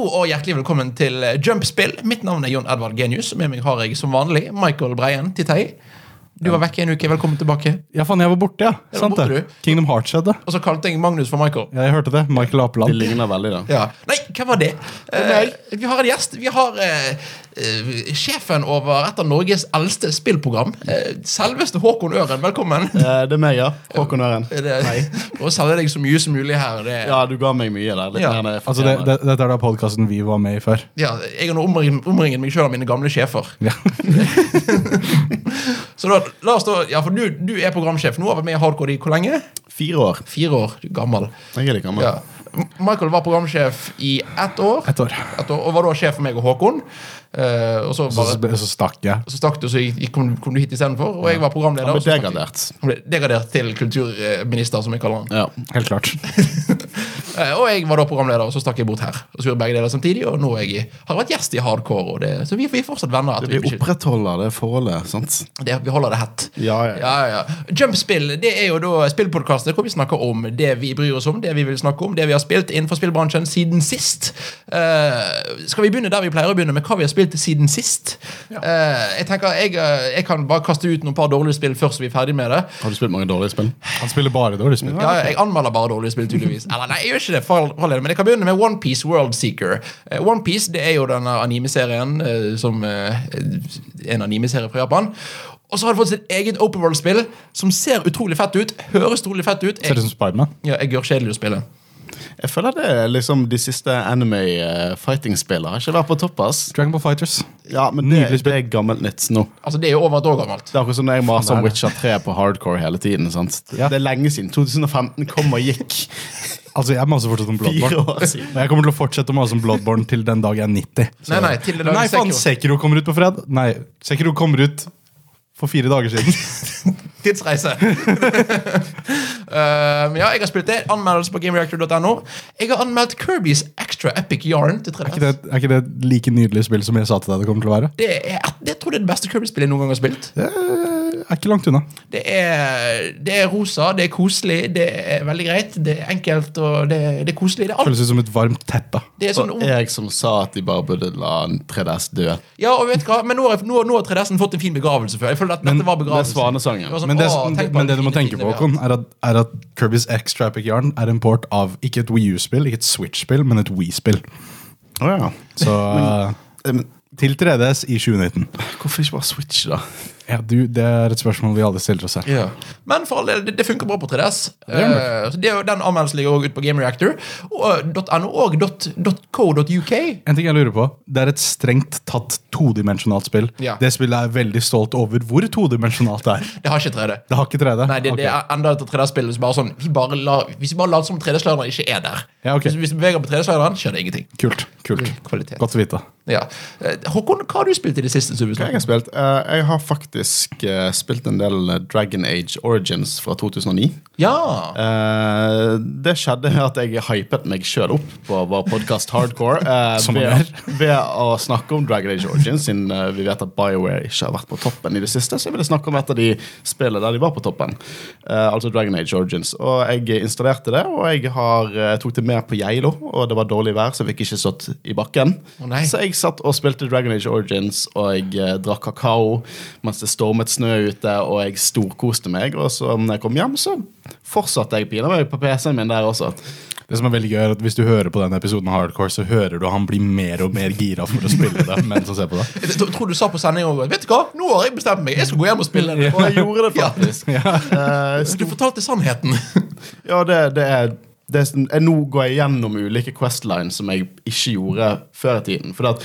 Og hjertelig velkommen til Jumpspill. Mitt navn er Jon Edvard Genius. Med meg har jeg som vanlig Michael Breien Titei. Du var vekk en uke. Velkommen tilbake. Ja, faen, jeg var borte, ja. var Sant borte, det. du. Kingdom Hearts skjedde. Og så kalte jeg Magnus for Michael. Ja, jeg hørte det. Michael Det Apeland. ligner veldig, da. Ja. Nei, hvem var det? Eh, vi har en gjest. Vi har eh, eh, sjefen over et av Norges eldste spillprogram. Eh, selveste Håkon Øren. Velkommen. Eh, Det er meg, ja. Håkon Øren. Det, Prøv å selge deg så mye som mulig her. Det, Ja, du ga meg mye der. Litt Ja. mer enn Altså, det, det, Dette er da podkasten vi var med i før. Ja, jeg har nå omringet, omringet meg sjøl av mine gamle sjefer. Ja. Så da, la oss da, ja, for du, du er programsjef. Nå har vært med i Hardcore i hvor lenge? Fire år. Fire år. Du er gammel. Jeg er litt gammel. Ja. Michael var programsjef i ett år. Et år. Et år og var da sjef for meg og Håkon. Eh, og så, Så, bare, så stakk jeg. så stakk du, så gikk- kom, kom du hit istedenfor. Og jeg var programleder. Han ble så degradert. Han ble degradert til kulturminister, som jeg kaller han. Ja. Helt klart. uh, og jeg var da programleder, og så stakk jeg bort her. Og så gjorde begge deler samtidig, og nå er jeg, har jeg vært gjest i Hardcore. Og det, så vi, vi er fortsatt venner. Vi vi, opprettholder det forholdet, sant? det, vi holder det hett. Ja, ja. Ja, ja. Jumpspill det er jo da spillpodkastet hvor vi snakker om det vi bryr oss om, det vi vil snakke om, det vi har spilt innenfor spillbransjen siden sist. Uh, skal vi begynne der vi pleier å begynne, med hva vi har spilt siden sist? Eh, jeg tenker, jeg, eh, jeg kan bare kaste ut noen par dårlige spill først så vi er ferdig med det. Har du spilt mange dårlige spill? Han spiller bare dårlige spill. Ja, jeg anmelder bare dårlige spill, tydeligvis. Eller nei, jeg gjør ikke det, for for men jeg kan begynne med OnePiece World Seeker. Eh, One Piece det er jo denne anime-serien som eh, En animeserie fra Japan. Og så har det fått sitt eget open world-spill som ser utrolig fett ut. Høres utrolig fett ut. Ser ut som Spiderman. ja, jeg gjør kjedelig å spille. Jeg føler det er liksom de siste anime eh, fighting-spillene har ikke vært på topp, ass. Dragon Ball Fighters. Ja, men det, det er gammelt nytt nå. Altså, Det er jo over et år gammelt. Det er akkurat som når jeg maser om er. Witcher 3 på hardcore hele tiden. sant? Ja. Det er lenge siden. 2015 kom og gikk. Altså, Jeg maser fortsatt om Bloodborne. Og jeg kommer til å fortsette å mase om Bloodborne til den dag jeg er 90. Så- Nei, nei, til den dagen nei faen, Sekiro. Sekiro kommer ut på fred. Nei, Sekiro kommer ut for fire dager siden. Tidsreise. um, ja, jeg har spilt det. Anmeldelse på gamereactor.no. Jeg har anmeldt Kirbys Extra Epic Yarn til 3DS. Er ikke, det, er ikke det like nydelig spill som jeg sa til deg det kommer til å være? Det er, jeg tror det er det beste Kirby-spillet jeg noen gang har spilt. Det er ikke langt unna. Det er, det er rosa, det er koselig, det er veldig greit, det er enkelt og det, det er koselig. Det er, alt. Føles ut som et varmt teppe. Det er sånn, Og jeg som sa at de bare burde la en 3DS dø. ja, og vet du hva? Men nå har, nå, nå har 3DS-en fått en fin begravelse før. Jeg føler at dette var Det begravelsen. Svanesangen. Det sånn, Men det, «Åh, men det du må tenke på. Håkon, er at, er at Kirby's X Traffic Yarn er en port av ikke et Wii U-spill, ikke et Switch-spill, men et Wii-spill. Oh, ja. Så Eh, men til 3DS i 2019. Hvorfor ikke bare Switch, da? Ja, du, Det er et spørsmål vi alle stiller oss her. Ja. Men for all del, det, det funker bra på 3DS. det. Eh, så det er jo Den anmeldelsen ligger også ute på GameReactor. Og .no og .co.uk. En ting jeg lurer på, Det er et strengt tatt todimensjonalt spill. Ja. Det spillet er veldig stolt over hvor todimensjonalt det er. Det har ikke 3D. Det har ikke 3D? Nei, det, okay. det er enda et 3D-spill som sånn vi bare la, Hvis later som 3D-slideren ikke er der. Ja, okay. hvis, hvis vi beveger på 3D-slideren, skjer det ingenting. Kult. kult. Kvalitet. Godt å vite. Ja. Eh, Håkon, hva har du spilt i det siste? Hva jeg har spilt? Eh, jeg har faktisk eh, spilt en del Dragon Age Origins fra 2009. Ja! Det skjedde at jeg hypet meg sjøl opp på vår podkast Hardcore ved, ved å snakke om Dragon Age Origins, siden vi vet at BioWare ikke har vært på toppen i det siste. Så jeg ville snakke om et av de spillene der de var på toppen. Altså Dragon Age Origins. Og jeg installerte det, og jeg har, tok det med på Geilo, og det var dårlig vær, så jeg fikk ikke stått i bakken. Oh, så jeg satt og spilte Dragon Age Origins, og jeg eh, drakk kakao mens det stormet snø ute, og jeg storkoste meg. Og så når jeg kom hjem, så fortsatte jeg pinadø meg på PC-en min der også. Det som er veldig gøy er at Hvis du hører på den episoden Hardcore, så hører du han blir mer og mer gira for å spille det. mens han ser på det. Jeg tror- du sa på sending Vet du hva? Nå har jeg bestemt meg. Jeg skal gå hjem og spille det. Og jeg gjorde det faktisk. Eh, Du fortalte sannheten. ja, det, det er det sånn- jeg, Nå går jeg gjennom ulike questlines som jeg ikke gjorde før i tiden. For at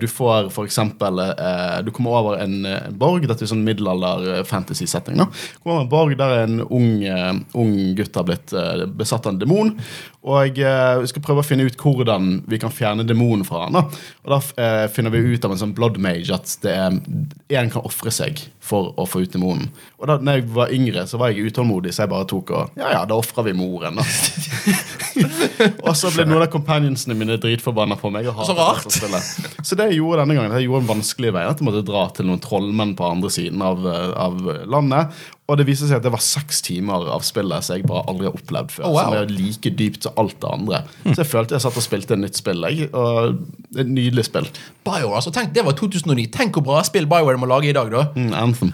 du får eksempel eh, Du kommer over en, eh, en borg. Dette er sånn middelalder-fantasy-setting. Du Kommer over en borg der en ung, eh, ung gutt har blitt eh, besatt av en demon. Og eh, vi skal prøve å finne ut hvordan vi kan fjerne demonen fra han. da. Og Da eh, finner vi ut av en sånn blood mage at det er en kan ofre seg for å få ut demonen. Og da når jeg var yngre, så var jeg utålmodig, så jeg bare tok og Ja, ja, da ofrer vi moren, da. og så ble noen av companionsene mine dritforbanna på meg. Så rart. det. Så det jeg gjorde denne gangen, jeg gjorde en vanskelig vei. At jeg måtte dra til noen trollmenn på andre siden av, eh, av landet. Og det viser seg at det var seks timer av spillet som jeg bare aldri har opplevd før. Oh, wow. Som er like dypt som alt det andre. Så jeg følte jeg satt og spilte et nytt spill. Jeg, og Et nydelig spill. BioWare, altså tenk, Det var 2009. Tenk hvor bra spill BioWare må lage i dag, da. Mm, Anthem.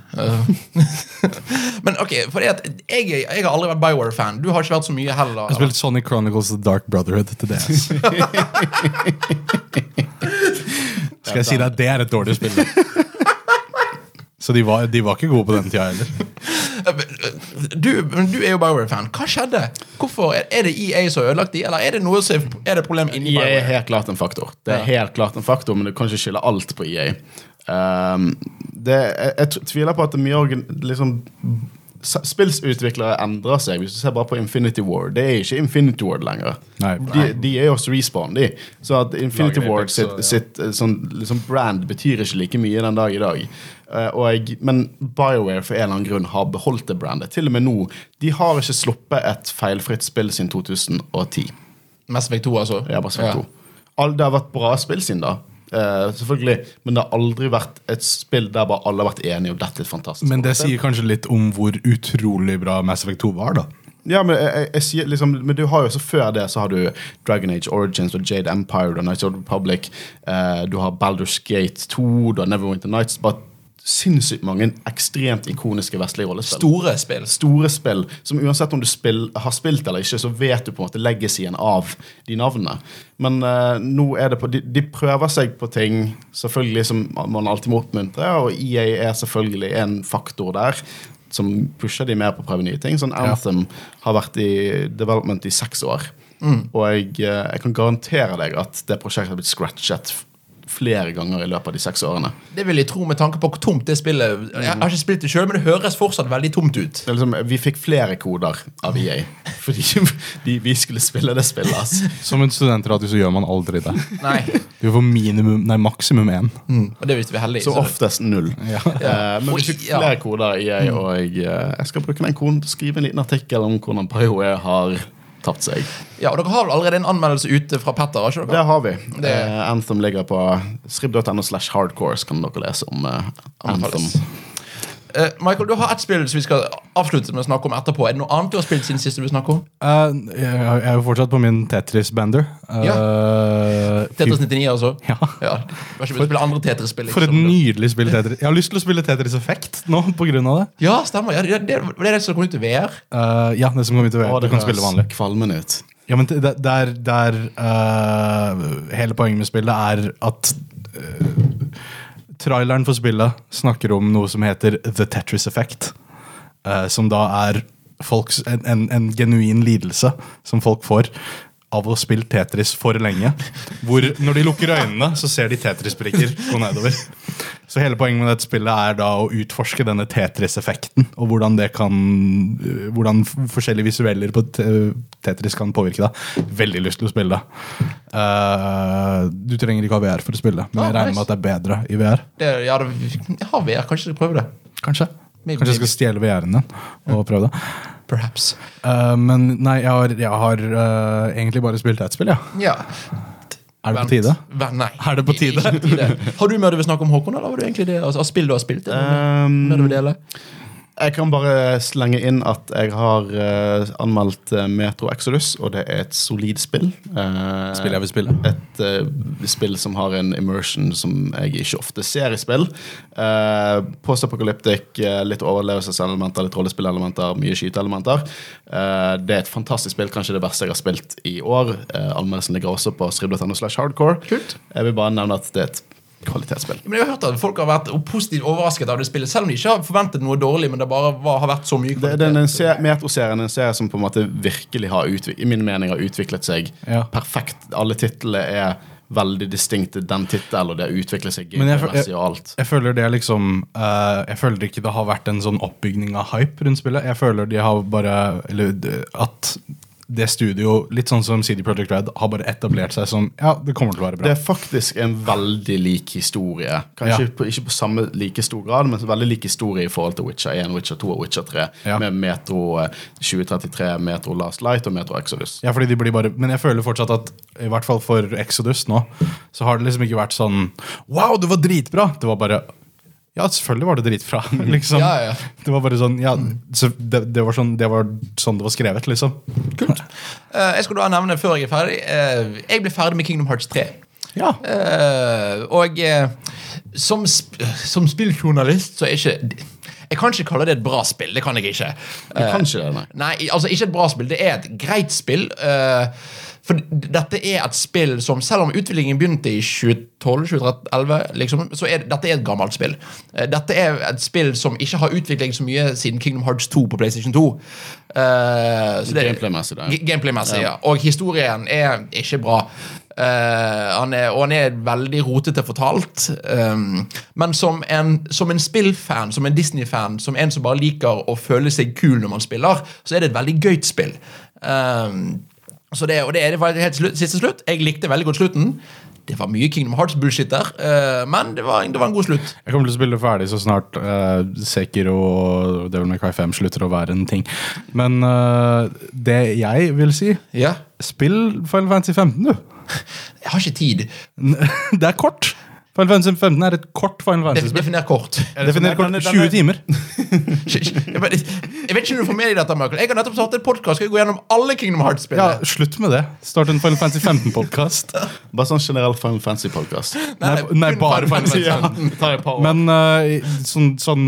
Men ok, for det at jeg, jeg har aldri vært BioWare-fan. Du har ikke vært så mye heller. Jeg har spilt Sonic Chronicles The Dark Brotherhood til DS. Skal jeg si deg, det er et dårlig spill. Så de var, de var ikke gode på den tida heller. Du, men du er jo BioWare-fan. Hva skjedde? Hvorfor? Er er det EA som har ødelagt de, eller er det noe som er, er det problem inni EA er BioWare? helt klart en faktor. Det er Ja. helt klart en faktor, Men du kan ikke skylde alt på EA. Um, det, jeg, jeg tviler på at det er mye liksom, Spillsutviklere endrer seg. Hvis du ser bare på Infinity War Det er ikke Infinity War lenger. Nei. De, de er jo også respawn, de. Så at Infinity Lager War sitt, så, ja. sitt eh, sånn, liksom brand betyr ikke like mye den dag i dag. Eh, og jeg, men BioWare for en eller annen grunn har beholdt det brandet. Til og med nå. De har ikke sluppet et feilfritt spill siden 2010. Mass Effect 2, altså? Ja, bare sagt to. All, det har vært bra spill siden da. Uh, selvfølgelig, Men det har aldri vært et spill der bare alle har vært enige om dette er et fantastisk Men det sier kanskje litt om hvor utrolig bra Mass Effect 2 var, da. Ja, men, jeg, jeg, jeg sier liksom, men du har jo så før det så har du Dragon Age Origins og Jade Empire og Knights of the Republic. Uh, du har Baldur's Gate 2, du har Neverwinter Nights. Bare sinnssykt mange ekstremt ikoniske vestlige rollespill. Store spill. store spill som uansett om du spill, har spilt eller ikke, så vet du på en måte legacyen av de navnene. Men uh, nå er det på de, de prøver seg på ting selvfølgelig som man alltid må oppmuntre, og EA er selvfølgelig en faktor der. Som pusher de mer på å prøve nye ting. Sånn Anthem har vært i development i seks år. Og jeg, eh, jeg kan garantere deg at det prosjektet har blitt scratchet flere ganger i løpet av de seks årene. Det vil jeg tro med tanke på hvor tomt det spillet Jeg har ikke spilt det sjøl, men det høres fortsatt veldig tomt ut. Det er liksom, vi fikk flere koder av EA fordi de, vi skulle spille det spillet. ass. Som en studentradio så gjør man aldri det. Nei. Du får minimum, nei, maksimum én. Og det visste hvis vi er heldige. Så så- oftest null. Ja. Eh, men vi fikk flere koder EA, og jeg, eh, jeg skal bruke den koden til å skrive en liten artikkel om hvordan BioWare har tapt seg. Ja, og Dere har vel allerede en anmeldelse ute fra Petter? har ikke Det dere? har vi. Det- Uh, Anthem ligger på srib.no slash hardcore, så kan dere lese om uh, Anthem. Uh, Michael, du har ett spill som vi skal avslutte med å snakke om etterpå. Er det noe annet du har spilt siden sist du vil snakke om? Eh, jeg jeg er jo fortsatt på min Tetris-bender. Uh, Tetris 99, altså? Ja. ja. Du har ikke spille andre Tetris-spill? For et liksom. nydelig spill Tetris. Jeg har lyst til å spille Tetris Effect nå av det. Ja, stemmer. Ja, det, det, det er det som kommer ut i VR. Uh, ja, det som kommer til VR. Å, Du kan spille vanlig. Kvalmen ut. Ja, men det, der, er, er eh, Hele poenget med spillet er at eh, traileren for spillet snakker om noe som heter The Tetris Effect. Eh, som da er folks, en, en, en genuin lidelse som folk får av å spille Tetris for lenge. Hvor når de lukker øynene, så ser de Tetris-brikker gå nedover. Så hele poenget med dette spillet er da å utforske denne Tetris-effekten, og hvordan det kan øh, Hvordan forskjellige visueller på Tetris kan påvirke deg. Veldig lyst til å spille det. Uh, du trenger ikke ha VR for å spille, men Ah, jeg regner med at det er bedre i VR. Det, ja, det, jeg har VR. Kanskje du prøver det? Kanskje. Maybe, Kanskje jeg skal stjele VR-en din og prøve det. Perhaps. Uh, men nei, jeg har, jeg har uh, egentlig bare spilt ett spill, ja. Ja. Er det på tide? Vent, nei. Er det på tide? På tide. Har du mer du vil snakke om, Håkon? Eller var det egentlig det? Altså, spill du har spilt? Eller? Um, mer du vil dele? Jeg kan bare slenge inn at jeg har uh, anmeldt eh, Metro Exodus, og det er et solid spill. Uh, Spill jeg vil spille. Et uh, spill som har en immersion som jeg ikke ofte ser i spill. Uh, Post-apokalyptic, eh, litt overlevelseselementer, litt rollespillelementer, mye skyteelementer. Det er et fantastisk spill, kanskje det verste jeg har spilt i år. Uh, Anmeldelsen ligger også på srib.no slash hardcore. Kult. Jeg vil bare nevne at det er et kvalitetsspill. Men jeg har hørt at Folk har vært positivt overrasket av det spillet, selv om de ikke har forventet noe dårlig. Men det bare var, har vært så mye Det, det den se- Metro-serien er en serie som på en måte virkelig har utviklet, i min mening har utviklet seg Ja. perfekt. Alle titlene er veldig distinkte den tittelen, og det har utviklet seg Men jeg- gameplay-messig og alt. Jeg føler det er liksom uh, Jeg føler ikke det har vært en sånn oppbygning av hype rundt spillet. Jeg føler de har bare Eller at det studio, litt sånn som CD Projekt Red, har bare etablert seg som Ja, det kommer til å være bra. Det er faktisk en veldig lik historie. Kanskje Ja. på, ikke på samme like stor grad, men veldig lik historie i forhold til Witcher 1, Witcher 2 og Witcher 3. Ja. Med Metro eh, 2033, Metro Last Light og Metro Exodus. Ja, fordi de blir bare Men jeg føler fortsatt at i hvert fall for Exodus nå, så har det liksom ikke vært sånn Wow, det var dritbra! Det var bare Ja, selvfølgelig var det dritbra. Liksom. Ja, ja. Det var bare sånn Ja, det, det, var sånn, det var sånn det var skrevet, liksom. Kult. Uh, jeg skal da nevne før jeg er ferdig uh, Jeg ble ferdig med Kingdom Hearts 3. Ja. Uh, og som, sp som spilljournalist så er ikke Jeg kan ikke kalle det et bra spill. Det kan jeg ikke. Du kan ikke det, nei. Nei, altså ikke et bra spill. Det er et greit spill. eh, for dette er et spill som, selv om utviklingen begynte i 2012-2011, liksom, så er dette er et gammelt spill. Eh, Dette er et spill som ikke har utvikling så mye siden Kingdom Hearts 2 på PlayStation 2. Uh, Gameplay-messig, da, ja. Gameplay-messig, ja. Og historien er ikke bra. Uh, han er, og han er veldig rotete fortalt. Um, men som en, som en spillfan, som en Disney-fan, som en som bare liker å føle seg kul når man spiller, så er det et veldig gøyt spill. Um, det, og det er det helt slutt, siste slutt. Jeg likte veldig godt slutten. Det var mye Kingdom Hearts-bullshit der, eh, men det var, det var en god slutt. Jeg kommer til å spille ferdig så snart uh, Sekiro og Devil May Cry 5 slutter å være en ting. Men uh, det jeg vil si Ja. Spill Final Fantasy 15, du. Jeg har ikke tid. Det er kort. Final Fantasy 15 er et kort Final Fantasy-spill. Definer kort. Definer kort Den er- den 20 er- timer. Jeg vet ikke om du får med deg dette, Michael. Jeg har nettopp startet en podkast. Skal jeg gå gjennom alle Kingdom Ja, Hearts-spillene? Slutt med det. Start en Final Fantasy 15-podkast. Bare sånn generell Final Fantasy-podkast. Nei, nei, nei, bare Final Fantasy. År. Men uh, sånn, sånn,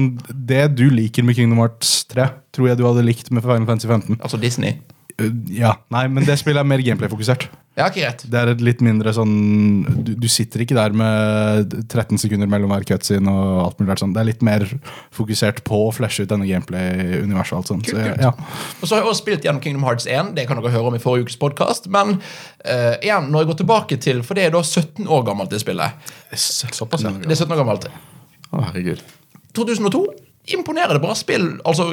det du liker med Kingdom Hearts 3, tror jeg du hadde likt med Final Fantasy 15. Altså Disney. Uh, ja, nei, men det spillet er mer gameplay-fokusert. Ja, greit. Det er et litt mindre sånn du, du sitter ikke der med 13 sekunder mellom hver cutscene og alt mulig sånn. Det er litt mer fokusert på å flashe ut denne gameplay-universet og alt sånt. Så, ja. Og så har jeg også spilt gjennom Kingdom Hearts 1. Det kan dere høre om i forrige ukes podkast. Men uh, igjen, når jeg går tilbake til For det er da 17 år gammelt, det spillet. Det er 17 år gammelt. Å, herregud. 2002. Imponerende bra spill. Altså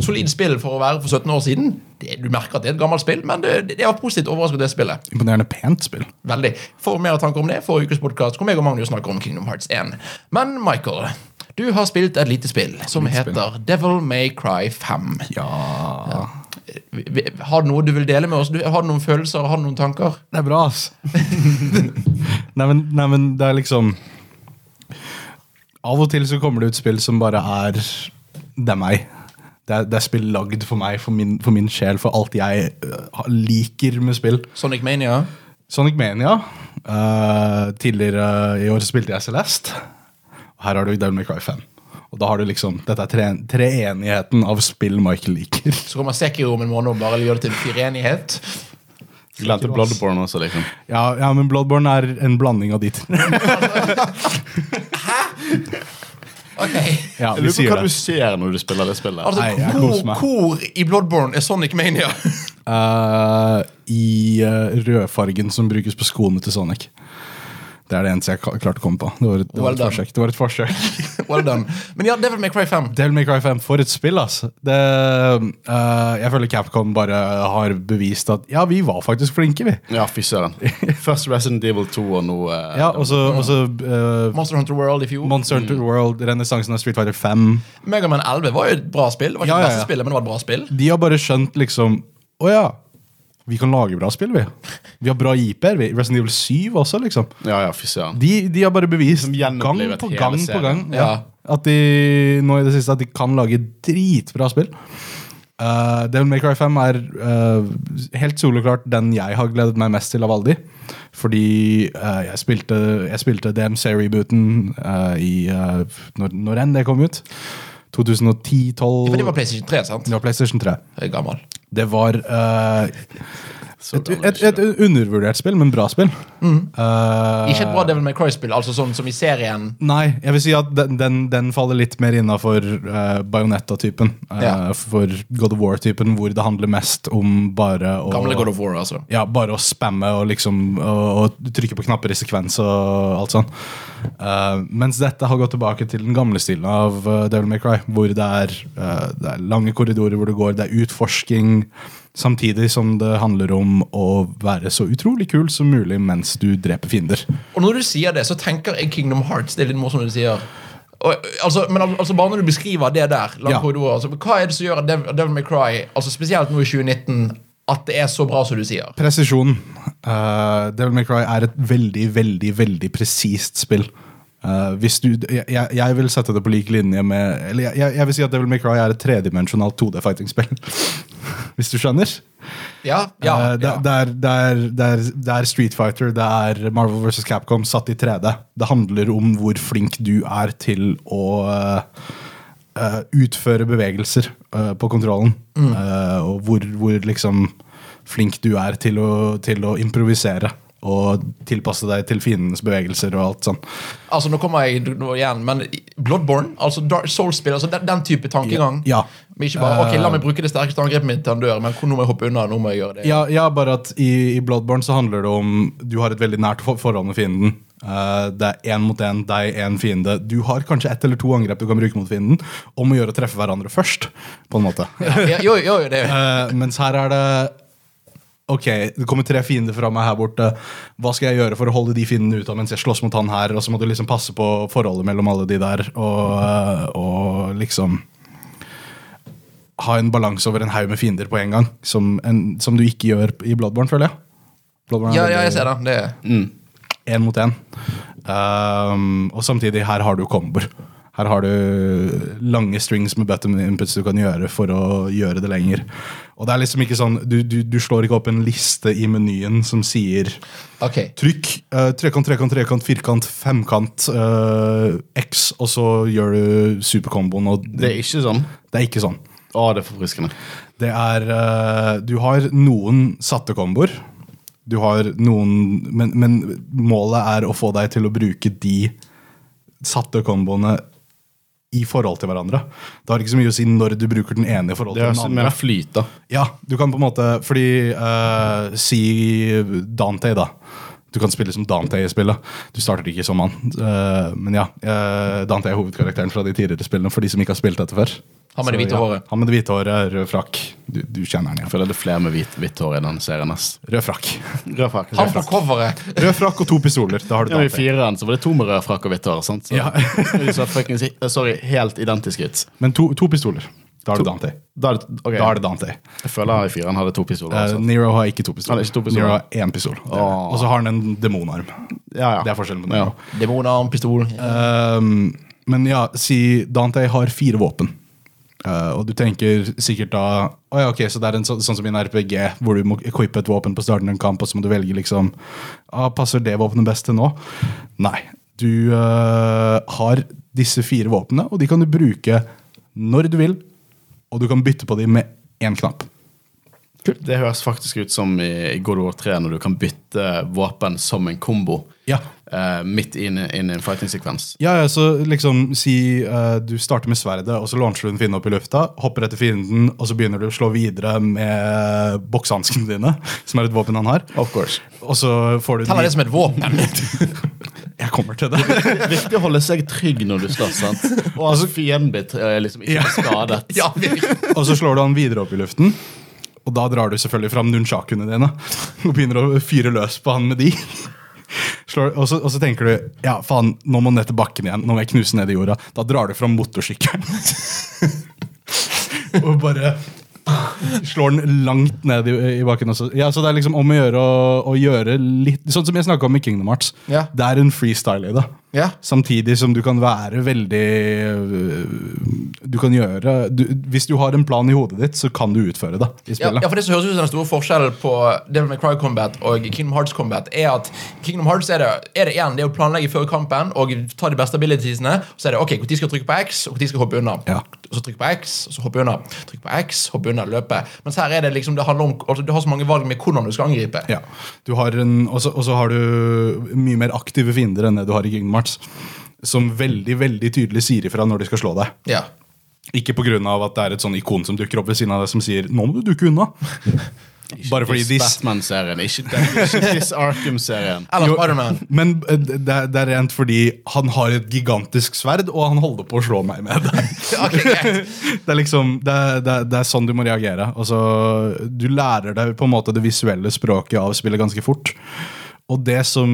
Solid spill for å være for 17 år siden. Det, du merker at det er et gammelt spill, men det, det var positivt overrasket det spillet. Imponerende pent spill. Veldig. For mer tanker om det, forrige ukes podkast kom jeg og Magnus snakker om Kingdom Hearts 1. Men Michael, du har spilt et lite spill som lite spill. heter Devil May Cry 5. Ja vi- Har du noe du vil dele med oss? Har du noen følelser? Har du noen tanker? Det er bra, ass. nei, men, nei, men det er liksom Av og til så kommer det ut spill som bare er Det er meg. Det er, det er spill lagd for meg, for min, for min sjel, for alt jeg uh, liker med spill. Sonic Mania? Sonic Mania. Uh, tidligere i år spilte jeg Celeste. Og her har du Devil May Cry 5. Og da har du liksom Dette er tre, treenigheten av spill Michael liker. Så kommer Sekiro om en måned og bare gjør det til firenighet. Glemte Bloodborne også, liksom. Ja, ja, men Bloodborne er en blanding av de to. Ok Ja, Jeg vi lurer på hva det. du ser når du spiller det spillet. Altså, Nei, jeg hvor, meg. hvor i Bloodborne er Sonic Mania? Eh, I eh, rødfargen som brukes på skoene til Sonic. Det er det eneste jeg klarte å komme på. Det var et, det var et forsøk. Det var et forsøk. well done. Men ja, Devil May Cry 5. Devil May Cry 5, for et spill, ass. Det, uh, jeg føler Capcom bare har bevist at ja, vi var faktisk flinke, vi. Ja, fy søren. Først Resident Evil 2 og nå uh, Ja, Og så eh, Monster Hunter World i fjor. Monster Hunter World, renessansen av Street Fighter 5. Megaman 11 var jo et bra spill. Det var ikke Ja, ja, det beste ja. spillet, men det var et bra spill. De har bare skjønt liksom Å ja, vi kan lage bra spill, vi. Vi har bra IP-er. Resident Evil 7 også, liksom. Ja, ja. De, de har bare bevist gang på gang på gang ja, Ja. at de nå i det siste at de kan lage dritbra spill. Uh, Devil May Cry 5 er uh, helt soleklart den jeg har gledet meg mest til av alle de. Fordi uh, jeg, spilte, jeg spilte DMC-rebooten uh, i når, når enn det kom ut. 2010-12 For det var PlayStation 3, sant? Det var PlayStation 3. Jeg er gammel. Det var eh, et, et, et undervurdert spill, men bra spill. Eh, Ikke et bra Devil May Cry-spill, altså sånn som i serien. Nei, jeg vil si at den, den, den faller litt mer innafor uh, Bayonetta-typen. Uh, Ja. For God of War-typen, hvor det handler mest om bare å Gamle God of War, altså. ja, bare å spamme og liksom og, og trykke på knapper i sekvens og alt sånn. Uh, mens dette har gått tilbake til den gamle stilen av eh, Devil May Cry, hvor det er, eh, det er lange korridorer hvor det går, det er utforsking, samtidig som det handler om å være så utrolig kul som mulig mens du dreper fiender. Og når du sier det, så tenker jeg Kingdom Hearts. Det er litt morsomt når du sier og, altså, men al- altså Bare når du beskriver det der, Ja. korridor, altså, hva er det som gjør at Devil, Devil May Cry, altså spesielt nå i 2019, at det er så bra som du sier? Presisjon. Uh, Devil May Cry er et veldig, veldig veldig presist spill. Hvis du, jeg, jeg- vil sette det på lik linje med Eller jeg, jeg, jeg vil si at Devil May Cry er et tredimensjonalt 2D-fighting-spill. hvis du skjønner? Ja, ja, uh, det, ja. det, er, det, er, det, er, det er Street Fighter, det er Marvel vs. Capcom satt i 3D. Det handler om hvor flink du er til å eh, utføre bevegelser på kontrollen. Mm. Og hvor, hvor liksom flink du er til å, til å improvisere. Og tilpasse deg til fiendens bevegelser og alt sånn. Altså, nå kommer jeg igjen, men Bloodborne, altså Dark Souls-spill, altså den, den type tankegang. Ja. Men ikke bare, ok, La meg bruke det sterkeste angrepet mitt til han dør, men nå må jeg hoppe unna. nå må jeg gjøre det. Ja, ja, bare at i, i Bloodborne så handler det om Du har et veldig nært for forhold med fienden. Eh, det er én mot én, deg, én fiende. Du har kanskje ett eller to angrep du kan bruke mot fienden. Om å gjøre å treffe hverandre først, på en måte. Ja, jo, jo, det Eh, mens her er det Ok, det kommer tre fiender fra meg her borte. Hva skal jeg gjøre for å holde de fiendene ut av mens jeg slåss mot han her? Og så må du liksom passe på forholdet mellom alle de der, og, eh, og liksom ha en balanse over en haug med fiender på en gang. Som, en, som du ikke gjør i Bloodborne, føler jeg. Bloodborne ja, ja, jeg ser det. det én mot én. Um, og samtidig, her har du komboer. Her har du lange strings med button inputs du kan gjøre for å gjøre det lenger. Og det er liksom ikke sånn Du, du, du slår ikke opp en liste i menyen som sier okay. trykk uh, trekant, trekant, trekant, firkant, femkant, uh, X, og så gjør du superkomboen. Og Det er ikke sånn. det er ikke sånn. Å, det er forfriskende. Det er uh, Du har noen satte komboer. Du har noen men, men målet er å få deg til å bruke de satte komboene i forhold til hverandre. Det har ikke så mye å si når du bruker den ene i forhold Det til er andre. mer er flyt, da. Ja, du kan på en måte Fordi uh, Si Dante, da. Du kan spille som Dante i spillet. Du starter ikke som han. Uh, men ja, uh, Dante er hovedkarakteren fra de tidligere spillene, for de som ikke har spilt dette før. Han med det hvite ja, håret. Han med det hvite håret, rød frakk. Du, du kjenner han Jeg føler det er flere med hvit, hvitt hår i den serien. ass. Rød frakk. Rød frakk. Han på coveret! Rød frakk og to pistoler. Da har du Ja, I fireren så var det to med rød frakk og hvitt hår. sant? Så, Ja. så fucking, eh, sorry, helt identisk ut. Men to, to pistoler. Da har du Dante. Da er det, ok. Da er det Dante. Jeg føler han i fireren hadde to pistoler. Altså. Uh, Nero har ikke to pistoler. Han ikke to pistoler. Nero har én pistol. Det er det. Og så har han en demonarm. ja, ja. Det er forskjellen på Ja. Nero. Demonarm, pistol. Ehm, men ja, si Dante har fire våpen. Eh, og du tenker sikkert da oh ja, ok, så det er en så, sånn som i en RPG, hvor du må equippe et våpen på starten av en kamp, og så må du velge liksom ah, Passer det våpenet best til nå? Nei. Du uh, har disse fire våpnene, og de kan du bruke når du vil, og du kan bytte på dem med én knapp. Det høres faktisk ut som i i God of War 3, når du kan bytte våpen som en kombo Ja. Uh, midt inn, i en fighting-sekvens. Ja, ja, så liksom si uh, Du starter med sverdet, og så launcher du en fiende opp i lufta, hopper etter fienden, og så begynner du å slå videre med boksehanskene dine, som er et våpen han har. Of course. Og så får du Teller det som et våpen? Jeg kommer til det. Viktig å holde seg trygg når du slåss. sant? Og altså fienden blir eh, liksom ikke skadet. ja. Og så slår du han videre opp i luften. Og da drar du selvfølgelig fram nunchakuene dine og begynner å fyre løs på han med de. Slår, og, så, og så tenker du ja faen, nå må den ned til bakken igjen. Nå må jeg knuse ned i jorda. Da drar du fram motorsykkelen. og bare slår den langt ned i, i bakken. Også. Ja, så det er liksom om å gjøre å, å gjøre litt Sånn som jeg snakka om i Kingdom Hearts. Ja. Det er en freestyle i det. Ja. Samtidig som du kan være veldig øh, Du kan gjøre du, Hvis du har en plan i hodet ditt, så kan du utføre det i spillet. ja, for det som høres ut som den store forskjellen på Devil May Cry Combat og Kingdom Hearts Combat, er at Kingdom Hearts er det, er det igjen det å planlegge før kampen og ta de beste abilitiesene. Så er det ok, når skal jeg trykke på X, og når skal jeg hoppe unna. Ja. Så trykk på X, og så hoppe unna. Trykk på X, hoppe unna, løpe. Mens her er det liksom, det handler om altså, Du har så mange valg med hvordan du skal angripe. Ja. Du har en, og så og så har du mye mer aktive fiender enn det du har i Kingdom Hearts. Som veldig veldig tydelig sier ifra når de skal slå deg. Ja. Ikke pga. at det er et sånn ikon som dukker opp ved siden av deg som sier 'nå må du dukke unna'. Bare fordi de Batman-serien, ikke, ikke This Arkham-serien. Eller Spiderman. Men eh, det, er- det er rent fordi han har et gigantisk sverd, og han holder på å slå meg med det. Det er liksom, det er, det, er, det er sånn du må reagere. Altså, du lærer deg på en måte det visuelle språket av spillet ganske fort. Og det som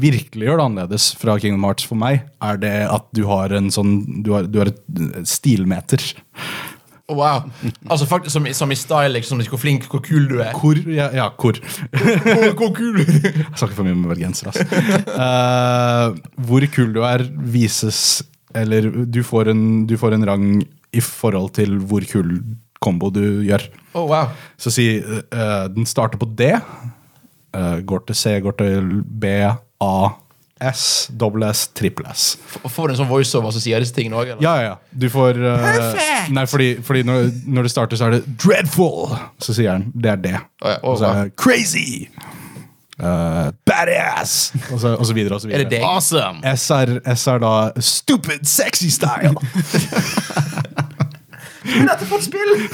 virkelig gjør det annerledes fra Kingdom Hearts for meg, er det at du har en sånn Du har, du har et stilmeter. Wow. Altså faktisk som, som i style, liksom, hvor flink, hvor kul du er. Hvor Ja, ja hvor. Hvor, hvor kul Jeg snakker for mye med bergenser, altså. Uh, hvor kul du er, vises Eller du får, en, du får en rang i forhold til hvor kul kombo du gjør. Oh, wow. Så si uh, den starter på D, eh, går til C, går til B, A, S, dobbel S, trippel S. Får du en sånn voiceover som sier disse tingene òg? Ja, ja, ja. Du får uh, Perfect! Nei, fordi, fordi når, når det starter, så er det 'dreadful'. Så sier han det er det. Oh, ja, oh, og så er det 'crazy'. Uh, 'badass'. Og så, og så videre og så Er videre. det deg? Awesome! S er, S er da 'stupid sexy style'. Dette for et spill!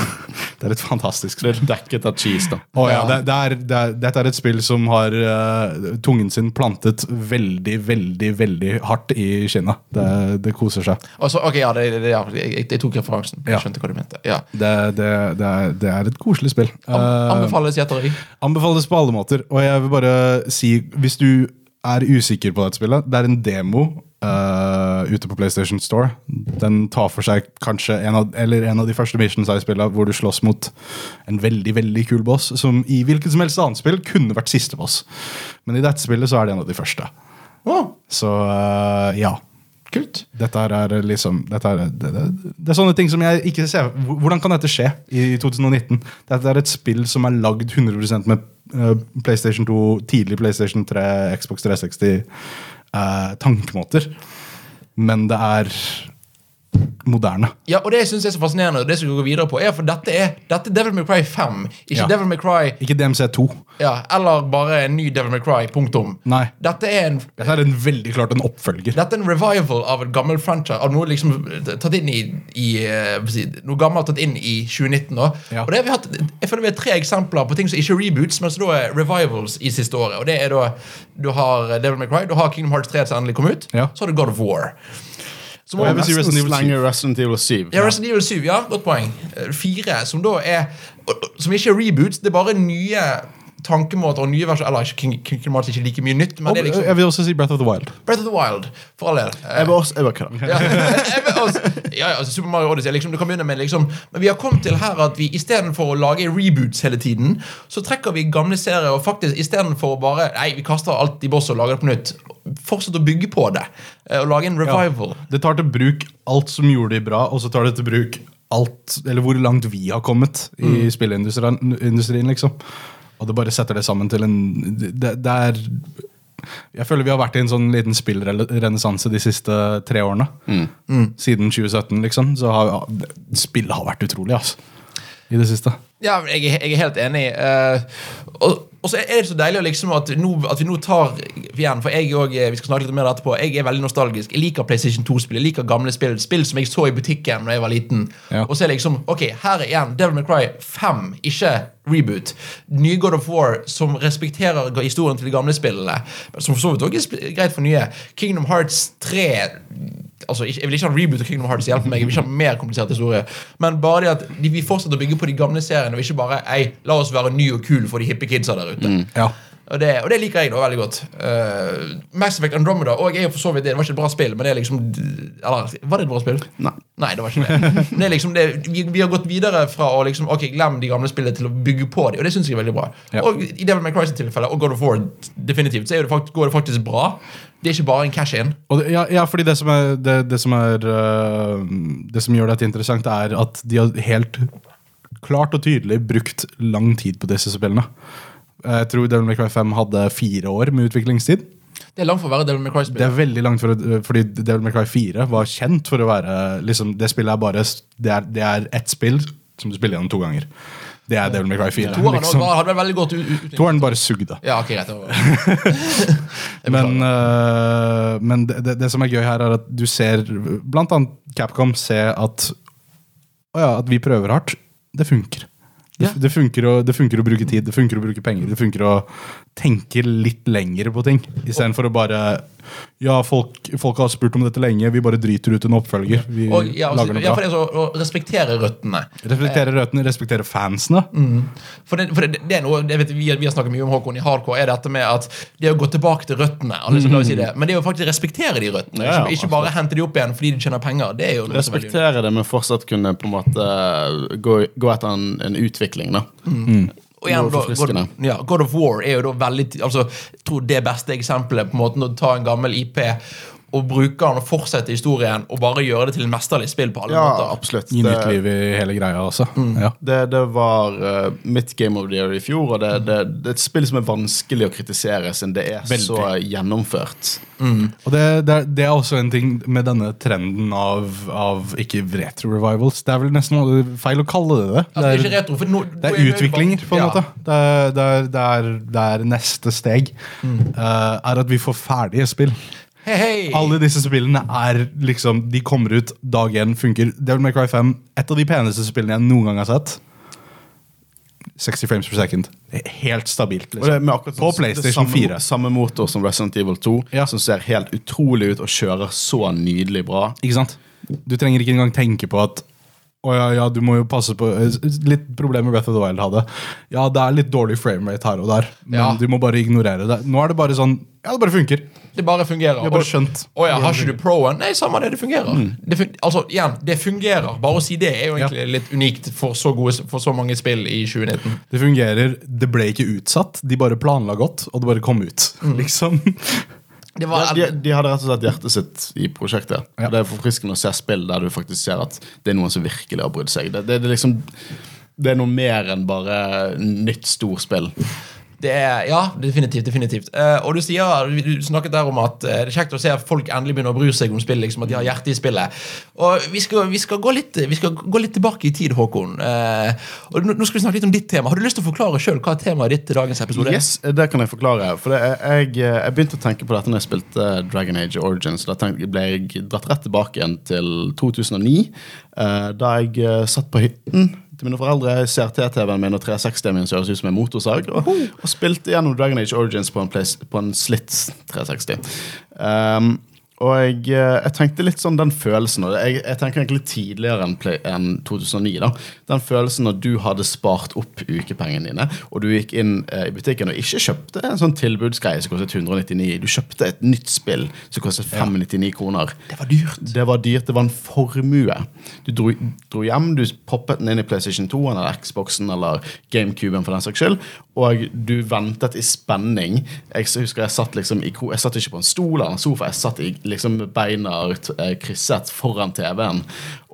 Det er et fantastisk Det spill. er dekket av cheese, da. Oh, ja, Ja. det, det er, det er, dette er et spill som har uh, tungen sin plantet veldig, veldig veldig hardt i kinnet. Det, det koser seg. Også, ok, ja, det, det, ja jeg, jeg tok referansen. Jeg skjønte hva du mente. Ja. Det, det, det, er, det er et koselig spill. Eh, Anbefales, gjetter jeg. Anbefales på alle måter. Og jeg vil bare si, hvis du er usikker på dette spillet, det er en demo eh, ute på PlayStation Store. Den tar for seg kanskje en av, eller en av de første missions i spillet hvor du slåss mot en veldig veldig kul boss, som i hvilket som helst annet spill kunne vært siste boss. Men i dette spillet så er det en av de første. Oh. Så uh, ja. kult. Dette er liksom dette er, det, det, det er sånne ting som jeg ikke ser Hvordan kan dette skje i 2019? Dette er et spill som er lagd 100% med eh, PlayStation 2, tidlig PlayStation 3, Xbox 360 eh, tankemåter. Men det er moderne. Ja, og det jeg synes er så fascinerende, og det som vi går videre på, er for dette er, dette er Devil May Cry 5, ikke Ja. Devil May Cry Ikke DMC2. ja, eller bare en ny Devil May Cry. Punktum. Nei. Dette er en Dette er en veldig klart en oppfølger. dette er en revival av et gammelt franchise. Av noe liksom tatt inn i, i eh, jeg Noe gammelt tatt inn i 2019. Da. Ja. Og det har vi hatt, Jeg føler vi har tre eksempler på ting som ikke er reboots, men som da er revivals i siste året. Og det er da Du har Devil May Cry, du har Kingdom Hearts 3 som endelig kom ut, Ja. så har du God of War. Som Og jeg vil si Resident Evil 7. Resident Evil 7. ja, Resident Evil 7, ja, godt poeng. Eh, Fire, som da er Som ikke er reboots, det er bare nye tankemåter og nye versjoner. Eller King- Hearts er ikke like mye nytt, men Og det er liksom jeg vil også si Breath of the Wild. Breath of the Wild, for all del. Eh, Jeg vil også Jeg vil altså, ja, ja, altså Super Mario Odyssey liksom, du kan begynne med liksom Men vi har kommet til her at vi istedenfor å lage reboots hele tiden, så trekker vi gamle serier og faktisk istedenfor å bare Nei, vi kaster alt i boss og lager det på nytt. Fortsett å bygge på det. eh, Og lage en revival. Det tar til bruk alt som gjorde de bra, og så tar det til bruk alt, eller hvor langt vi har kommet i spillindustrien, industrien, liksom. Og det bare setter det sammen til en Det, det er Jeg føler vi har vært i en sånn liten spillrenessanse de siste tre årene. Siden 2017, liksom. Så har ja, spillet har vært utrolig, altså. I det siste. Ja, jeg, jeg er helt enig. Uh, og, og så er det så deilig liksom at, nå, at vi nå tar igjen, for jeg også, Vi skal snakke litt mer etterpå. Jeg er veldig nostalgisk. Jeg liker PlayStation 2-spill. Jeg liker gamle spill. Spill som jeg så i butikken da jeg var liten. Ja. Og så er det liksom Ok, her er igjen Devil May Cry 5, ikke reboot. Nye God of War som respekterer historien til de gamle spillene. Som for så vidt også er greit for nye. Kingdom Hearts 3 Altså, Jeg vil ikke ha en reboot av Kingdom Hearts. hjelp meg, Jeg vil ikke ha en mer komplisert historie. Men bare det at de, vi fortsetter å bygge på de gamle seriene, og ikke bare ei, la oss være ny og kul for de hippe kidsa der ute. Ja. Og, det, og det liker jeg da veldig godt. Uh, Mass Effect Andromeda og jeg er for så vidt det. Det var ikke et bra spill, men det er liksom Eller var det et bra spill? Nei. Nei, det var ikke det. Men det liksom det, vi, vi har gått videre fra å liksom, ok, glem de gamle spillene til å bygge på dem, og det syns jeg er veldig bra. Ja. Og i Devil May Crisis-tilfellet og God of War definitivt, så er det fakt går det faktisk bra. Det er ikke bare en cash-in. Ja, ja, fordi det som, er, det, det, som er, øh, det som gjør dette interessant, er at de har helt klart og tydelig brukt lang tid på disse spillene. Jeg tror Devil May Cry 5 hadde fire år med utviklingstid. Det er langt for å være Devil May Det Cry-spill. er veldig langt for, fordi Devil May Cry 4 var kjent for å være liksom, Det spillet er bare Det er, det er ett spill som du spiller gjennom to ganger. Det er Devil May Cry 4. Toeren Liksom. hadde vært veldig godt Toeren bare sugde. Ja, ok, greit. det Men, øh, men det, det, det som er gøy her, er at du ser Blant annet Capcom se at Å ja, at vi prøver hardt. Det funker. Det, Ja. det, funker å, det funker å bruke tid, det funker å bruke penger, det funker å tenke litt lenger på ting. Istedenfor å bare Ja, folk, folk har spurt om dette lenge, vi bare driter ut en oppfølger. Vi Og, ja, altså, lager noe ja, for bra. det så, å respektere røttene. Respektere røttene, respektere fansene. For det, for det, det er noe det vet, vi, vi har snakket mye om Håkon i hardcore, er dette med at det å gå tilbake til røttene. Alle som klarer si det Men det er jo faktisk respektere de røttene. Ja, ikke, ikke bare hente de opp igjen fordi de tjener penger. Det er jo noe som er Respektere det, men fortsatt kunne på en måte gå, gå etter en, en utvikling, da. Og igjen, God, ja, God of War er jo da veldig altså, Jeg tror det beste eksempelet på måten å ta en gammel IP og bruke den og fortsette historien og bare gjøre det til en mesterlig spill på alle Ja, måter. absolutt. Gi nytt liv i hele greia også. Mm. Ja. det, det var uh, mitt Game of the Year i fjor, og det, det, det er et spill som er vanskelig å kritisere, siden det er Veldig. så gjennomført. Og det, det, er, det er også en ting med denne trenden av, av ikke retro-revivals. Det er vel nesten feil å kalle det det. Altså, det er er, retro, det er utviklinger, på en ja. måte. Det er, det, er, det, er, det er neste steg. eh, er at vi får ferdige spill. Hei, hey. Alle disse spillene er liksom De kommer ut dag én, funker. Devil May Cry 5, et av de peneste spillene jeg noen gang har sett. 60 frames per second. Helt stabilt. Og det Liksom. På PlayStation samme, 4. Samme motor som Resident Evil 2, Ja. som ser helt utrolig ut og kjører så nydelig bra. Ikke sant? Du trenger ikke engang tenke på at å ja, ja, du må jo passe på eh, Litt problem med Breath of the Wild hadde. Ja, det er litt dårlig framerate her og der, men Ja. du må bare ignorere det. Nå er det bare sånn Ja, det bare funker. Det bare fungerer. Vi har bare skjønt. Å ja, har ikke du proen? Nei, samme det, det fungerer. Det fun altså, igjen, det fungerer. Bare å si det er jo egentlig litt unikt for så, gode, for så mange spill i 2019. Det fungerer. Det ble ikke utsatt. De bare planla godt, og det bare kom ut. Liksom. Det var, De, de hadde rett og slett hjertet sitt i prosjektet. Ja. Det er forfriskende å se spill der du faktisk ser at det er noen som virkelig har brydd seg. Det, det, det, liksom, det er noe mer enn bare nytt storspill. Det er, ja, definitivt. definitivt. Uh, og du sier, du snakket der om at uh, det er kjekt å se at folk endelig begynner å bry seg om spill. liksom At de har hjerte i spillet. Og Vi skal, vi skal, gå, litt, vi skal gå litt tilbake i tid, Håkon. Uh, og nå skal vi snakke litt om ditt tema. Har du lyst til å forklare sjøl hva temaet ditt til dagens episode? er? Yes, det kan jeg forklare. For er- jeg, jeg begynte å tenke på dette når jeg spilte Dragon Age Origins. Da ble jeg dratt rett tilbake igjen til 2009, eh, da jeg satt på hytten til mine foreldre. CRT-TV-en min og 360-en min som høres ut som en motorsag. Og, og spilte gjennom Dragon Age Origins på en, place, på en slitt 360. Um, og jeg, eh, jeg tenkte litt sånn den følelsen jeg, jeg tenker egentlig tidligere enn, play, 2009. da Den følelsen når du hadde spart opp ukepengene dine, og du gikk inn eh, i butikken og ikke kjøpte en sånn tilbudsgreie som kostet 199. Du kjøpte et nytt spill som kostet 599 kroner. Det var dyrt. Det var dyrt, det var en formue. Du dro, dro hjem, du poppet den inn i PlayStation 2 eller Xboxen eller GameCuben for den saks skyld, og du ventet i spenning. Jeg husker jeg satt liksom i Jeg satt ikke på en stol eller en sofa, jeg satt i, liksom beina eh, krysset foran TV-en,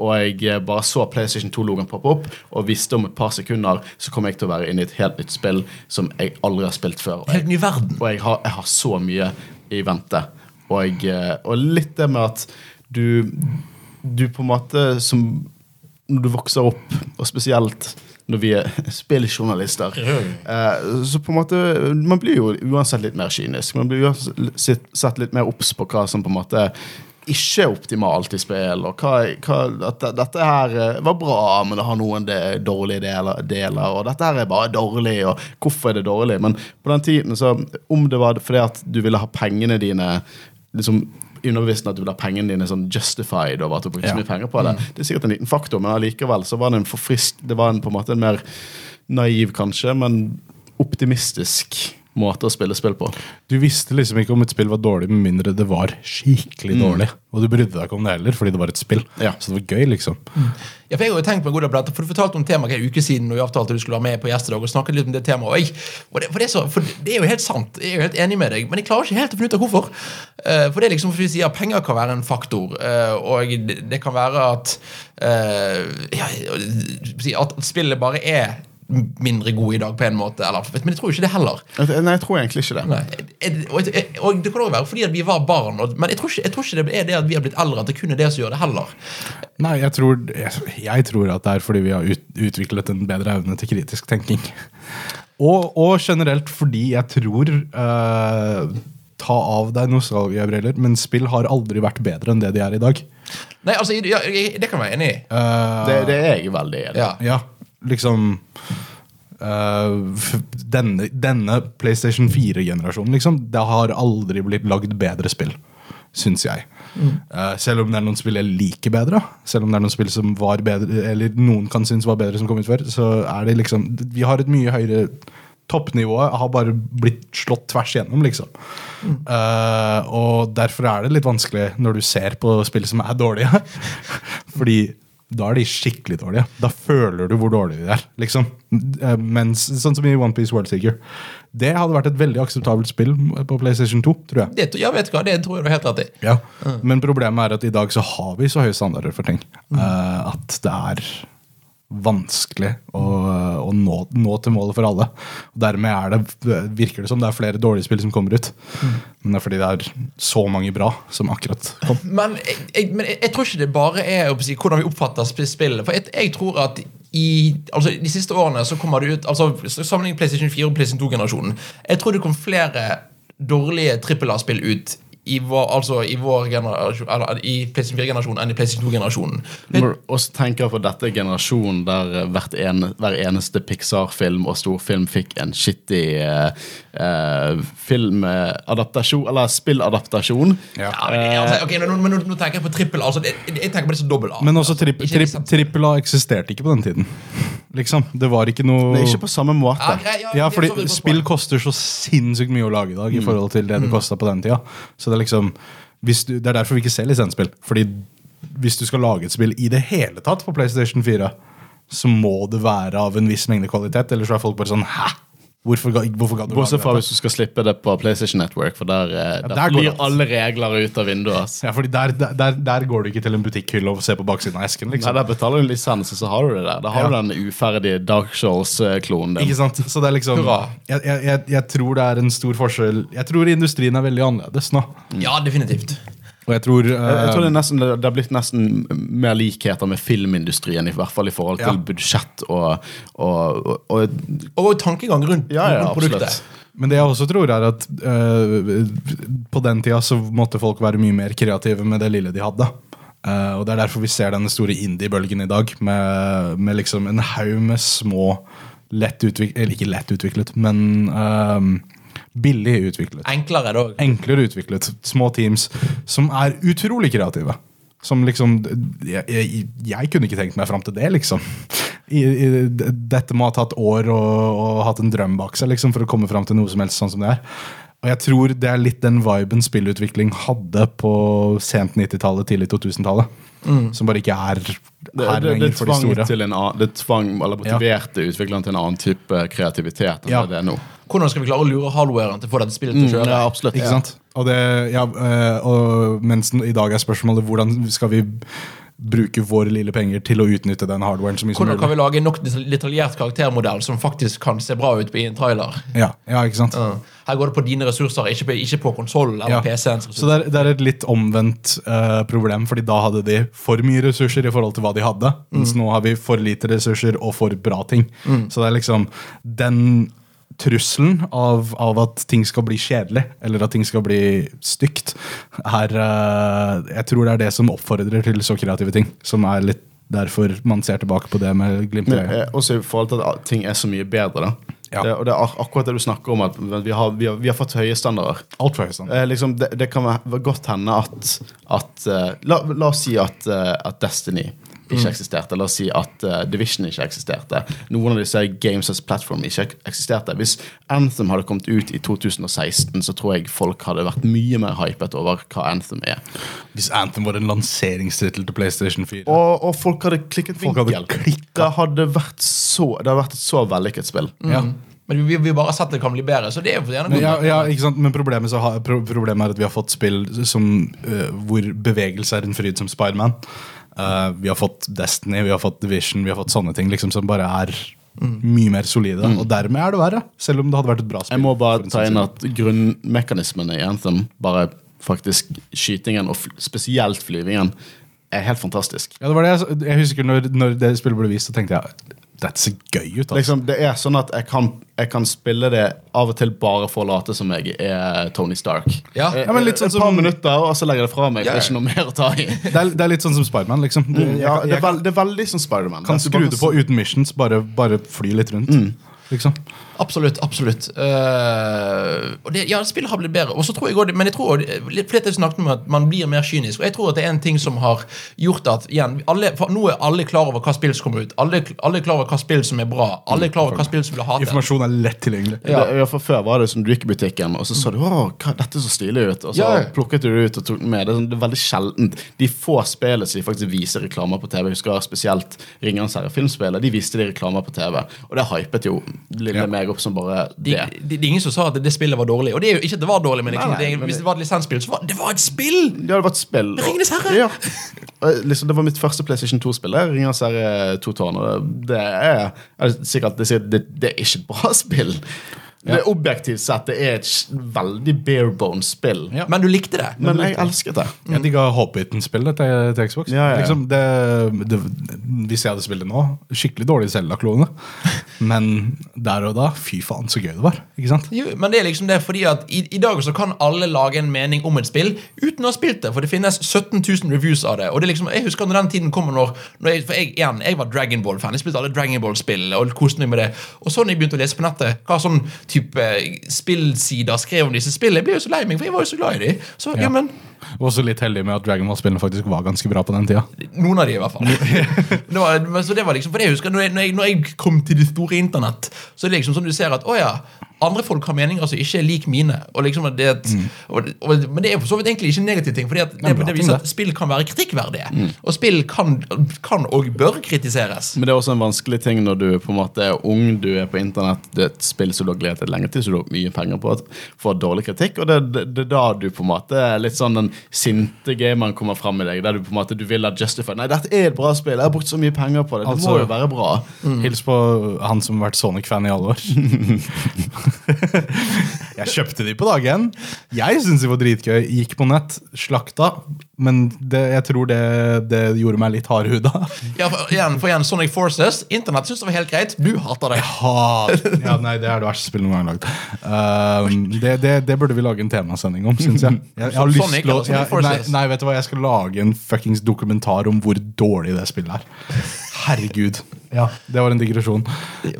og jeg eh, bare så PlayStation 2-logoen poppe opp, og visste om et par sekunder så kommer jeg til å være inne i et helt nytt spill som jeg aldri har spilt før. Og jeg, Helt ny verden. og jeg har, jeg har så mye i vente. Og, eh, og litt det med at du Du på en måte som Når du vokser opp, og spesielt når vi er spilljournalister, eh, så på en måte Man blir jo uansett litt mer kynisk. Man blir uansett sett litt mer obs på hva som på en måte ikke er optimalt i spill, og hva, hva, at dette her eh, var bra, men det har noen de, dårlige deler, deler, og dette her er bare dårlig, og hvorfor er det dårlig? Men på den tiden, så om det var fordi at du ville ha pengene dine liksom underbevisst at du vil ha pengene dine sånn justified over at du bruker så mye penger på det. Det er sikkert en liten faktor, men allikevel så var det en forfrisk Det var en, på en måte en mer naiv, kanskje, men optimistisk måte å spille spill på. Du visste liksom ikke om et spill var dårlig med mindre det var skikkelig dårlig. Og du brydde deg ikke om det heller, fordi det var et spill. Ja. Så det var gøy, liksom. Ja, for jeg har jo tenkt på en god del på for Du fortalte om temaet en uke siden når vi avtalte du skulle være med på gjestedag. og snakket litt om det temaet. Og, jeg, og det, for, det er så, for det er jo helt sant, jeg er jo helt enig med deg, men jeg klarer ikke helt å finne ut av hvorfor. Uh, for det er liksom, for vi sier Penger kan være en faktor, uh, og det, det kan være at uh, ja, At spillet bare er mindre god i dag på en måte. Eller, men jeg tror ikke det heller. Nei, jeg tror egentlig ikke det. Nei. Og, jeg- og det kan også være fordi at vi var barn, og, men jeg tror, ikke, jeg tror ikke det er det at vi har blitt eldre at det kun er det som gjør det heller. Nei, jeg tror, jeg, jeg tror at det er fordi vi har ut, utviklet en bedre evne til kritisk tenking. Og, og generelt fordi jeg tror uh, Ta av deg nostalgiabriller, men spill har aldri vært bedre enn det de er i dag. Nei, altså, ja, det kan jeg være enig i. Uh, Det, det er jeg veldig enig i. Ja. Ja, liksom uh, denne, denne PlayStation 4-generasjonen, liksom, det har aldri blitt lagd bedre spill, syns jeg. Eh, selv om det er noen spill jeg liker bedre, selv om det er noen spill som var bedre, eller noen kan synes var bedre som kom ut før, så er det liksom Vi har et mye høyere Toppnivået har bare blitt slått tvers igjennom, liksom. Eh, og derfor er det litt vanskelig når du ser på spill som er dårlige. Fordi da er de skikkelig dårlige. Da føler du hvor dårlige de er. liksom. Eh, Mens, sånn som i One Piece World Seeker. Det hadde vært et veldig akseptabelt spill på PlayStation 2, tror jeg. Det, ja, vet du hva, det tror jeg du har helt rett i. Ja. Men problemet er at i dag så har vi så høye standarder for ting eh, at det er vanskelig å, å nå, nå til målet for alle. Og dermed er det, virker det som det er flere dårlige spill som kommer ut. Men det er fordi det er så mange bra som akkurat kom. Men, jeg, jeg, men jeg, tror ikke det bare er si, hvordan vi oppfatter spillet. For jeg, jeg tror at i altså, de siste årene så kommer det ut altså Sammenlignet PlayStation 4 og PlayStation 2-generasjonen. Jeg tror det kom flere dårlige trippel A-spill ut i vår, altså, i vår generasjon Eller i PlayStation 4-generasjonen enn i PlayStation 2-generasjonen. Må også tenke på dette er generasjonen der eh, hvert en, hver eneste Pixar-film og storfilm fikk en shitty eh, eh, filmadaptasjon, eller spilladaptasjon. Ja. Ja, men, altså, ok, nå, men nå, nå tenker jeg på trippel Altså, jeg, jeg tenker på det som dobbel A. Men også tripp, tripp, liksom- trippel A eksisterte ikke på den tiden. Liksom, Det var ikke noe er ikke på samme måte. Ja, ja, Ja, fordi spill koster så sinnssykt mye å lage i dag i forhold til det det kosta på den tida. Så det liksom du, Det er derfor vi ikke ser lisensspill. Fordi hvis du skal lage et spill i det hele tatt på PlayStation 4, så må det være av en viss mengde kvalitet, ellers så er folk bare sånn Hæ? Hvorfor, ga- hvorfor ga du lage Bortsett fra hvis du skal slippe det på PlayStation Network, for der, ja, der, der blir alle regler ut av vinduet. ass. Ja, fordi der, der, der, går du ikke til en butikkhylle og ser på baksiden av esken. Nei, liksom. Der betaler du lisens, og så har du det der. Da har Ja. du den uferdige Dark Souls-klonen din. Ikke sant? Så det er liksom jeg, jeg, jeg tror det er en stor forskjell Jeg tror industrien er veldig annerledes nå. Ja, definitivt. Og jeg tror, Jeg, jeg tror det, eh, er nesten, det har blitt nesten mer likheter med filmindustrien, i hvert fall i forhold til Ja. budsjett og, og, og, og Og tankegang rundt, Ja, ja, rundt produktet. absolutt. Men det jeg også tror er at eh, på den tida så måtte folk være mye mer kreative med det lille de hadde. Uh, og Det er derfor vi ser denne store indie-bølgen i dag, med, med liksom en haug med små lett utviklet Eller ikke lett utviklet, men eh, billig utviklet. Enklere, da. Enklere utviklet. Små teams som er utrolig kreative. Som liksom Jeg, jeg, jeg kunne ikke tenkt meg fram til det, liksom. I, i, dette må ha tatt år og, og hatt en drøm bak seg liksom, for å komme fram til noe som helst sånn som det er. Og jeg tror det er litt den viben spillutvikling hadde på sent 90-tallet, tidlig 2000-tallet. Som bare ikke er det, her det, det, lenger for de store. til en annen, det tvang, eller motiverte utviklerne til en annen type kreativitet enn Ja. det det er nå. Hvordan skal vi klare å lure hardwaren til å få dette spillet til å kjøre? Ja, absolutt. Ikke sant? Og det, ja, og mens i dag er spørsmålet hvordan skal vi bruke våre lille penger til å utnytte den hardwaren så mye som Hvordan kan vi lage en nok detaljert karaktermodell som faktisk kan se bra ut i en trailer? Ja, ja, ikke sant? Ja. Her går det på dine ressurser, ikke på, ikke på konsollen eller Ja. PC-ens Så det er, det er et litt omvendt uh, problem, fordi da hadde de for mye ressurser i forhold til hva de hadde. Mens nå har vi for lite ressurser og for bra ting. Så det er liksom den trusselen av, av at ting skal bli kjedelig, eller at ting skal bli stygt, er eh, Jeg tror det er det som oppfordrer til så kreative ting. Som er litt derfor man ser tilbake på det med glimt i øyet. eh, også i forhold til at ting er så mye bedre. da Ja. det, Og det er akkurat det du snakker om, at vi har, vi har, vi har fått høye standarder. Altfor høye standarder. Eh, liksom, det, det kan godt hende at, at eh, la, la oss si at, at Destiny ikke eksisterte. La oss si at uh, Division ikke eksisterte. Noen av disse Games as Platform ikke eksisterte. Hvis Anthem hadde kommet ut i 2016, så tror jeg folk hadde vært mye mer hypet over hva Anthem er. Hvis Anthem var en lanseringstittel til PlayStation 4 Og, og folk hadde klikket Folk hadde klikket. Det hadde vært så Det hadde vært et så vellykket spill. ja. Men vi, vi bare har sett det kan bli bedre, så det er jo gjerne ja, ja, ikke sant? Men problemet, så har, problemet er at vi har fått spill som, uh, hvor bevegelse er en fryd som Spiderman. Uh, vi har fått Destiny, vi har fått Division, vi har fått sånne ting liksom, som bare er mye mer solide. Og dermed er det verre, selv om det hadde vært et bra spill. Jeg må bare ta inn at grunnmekanismene i Anthem, bare faktisk skytingen og spesielt flyvingen, er helt fantastisk. Ja, det var det jeg, jeg husker når, når det spillet ble vist, så tenkte jeg dette ser gøy ut. Altså. Liksom, det er sånn at jeg kan, jeg kan spille det av og til bare for å late som jeg er Tony Stark. Ja. Eh, Ja, men litt sånn Et par minutter, og så legger jeg det fra meg. Ja, ja. det er ikke noe mer å ta i. det, er, det er litt sånn som Spiderman. Liksom. Mm, Ja, det, er veld, det er veldig som Spiderman. kan skru det på uten missions, bare, bare fly litt rundt. Liksom. Absolutt. absolutt Uh, og det, Ja, spillet har blitt bedre. Og så tror jeg også, Men jeg tror flere snakket om at man blir mer kynisk. Og jeg tror at det er en ting som har gjort at igjen, alle, for Nå er alle klar over hva spill som kommer ut. Alle, alle er klar over hva spill som er bra. Alle er klar over hva spill som blir hatet. Informasjon er lett tilgjengelig. Ja. Det, ja, for Før var det som du gikk i butikken, og så så du å, hva, dette så stilig ut. Og så Ja. plukket du det ut og tok med. Det er, sånn, det er veldig sjeldent. De få spillene som faktisk viser reklamer på TV, jeg husker spesielt Ringenes herre filmspillet, de viste de reklamer på TV. Og det hypet jo lille Ja. meg opp som bare det. det. de, det er ingen som sa at det spillet var dårlig. Og det er jo ikke at det var dårlig, men Nei, nei, det, men hvis det- det var et lisensspill, så var det var et spill! Ja, Det var et spill. Ringenes herre! Ja. Liksom, det var mitt første PlayStation 2-spill. det, Ringenes herre 2 tårn. og Det er, det det, er sikkert- det, det er ikke et bra spill. Det er Objektivt sett det er et veldig bare bones spill. Ja. Men du likte det. Men jeg elsket det. Jeg digga Hobbiten-spillet til, til Xbox. Ja, ja, ja. Liksom, det, det, hvis jeg hadde spilt det nå, skikkelig dårlig Zelda-klone. Men der og da, fy faen så gøy det var. Ikke sant? Jo, men det er liksom det fordi at i, i dag så kan alle lage en mening om et spill uten å ha spilt det. For det finnes 17 000 reviews av det. Og det liksom, Jeg husker når den tiden kommer når, når jeg, For jeg, igjen, jeg var Dragon Ball-fan. Jeg spilte alle Dragon Ball-spill og koste meg med det. Og så når jeg begynte å lese på nettet hva sånn type spillsider skrev om disse spillene, jeg ble jo så lei meg, for jeg var jo så glad i dem. Så ja, jamen, Og også litt heldig med at Dragon Ball-spillene faktisk var ganske bra på den tida. Noen av de, i hvert fall. det var, så det var liksom, for det jeg husker, når jeg, når, jeg, når jeg kom til det store internett, så er det liksom sånn du ser at å ja, andre folk har meninger som ikke er lik mine. Og liksom at det, at- og, og, men det er for så vidt egentlig ikke en negativ ting, fordi at det, det ting, viser det. at spill kan være kritikkverdige. Og spill kan, kan og bør kritiseres. Men det er også en vanskelig ting når du på en måte er ung, du er på internett, det er et spill som du har gledet deg lenge til, så du har mye penger på, at får dårlig kritikk. Og det, det, det er da du på en måte er litt sånn den sinte gameren kommer fram i deg, der du på en måte du vil ha justified. Nei, dette er et bra spill, jeg har brukt så mye penger på det, det Altså- må jo være bra. Hils på han som har vært Sonic-fan i alle år. jeg kjøpte de på dagen. Jeg syntes de var dritgøy. Gikk på nett, slakta. Men det, jeg tror det, det gjorde meg litt hardhuda. Ja, for, igjen, for igjen, Sonic Forces. Internett syns det var helt greit. Du hater det. Ja, nei, det er det verste spillet noen gang lagd. Um, det, det, det burde vi lage en temasending om, syns jeg. jeg, jeg har lyst Sonic til å, jeg, nei, nei, vet du hva, jeg skal lage en fuckings dokumentar om hvor dårlig det spillet er. Herregud. Ja, Det var en digresjon.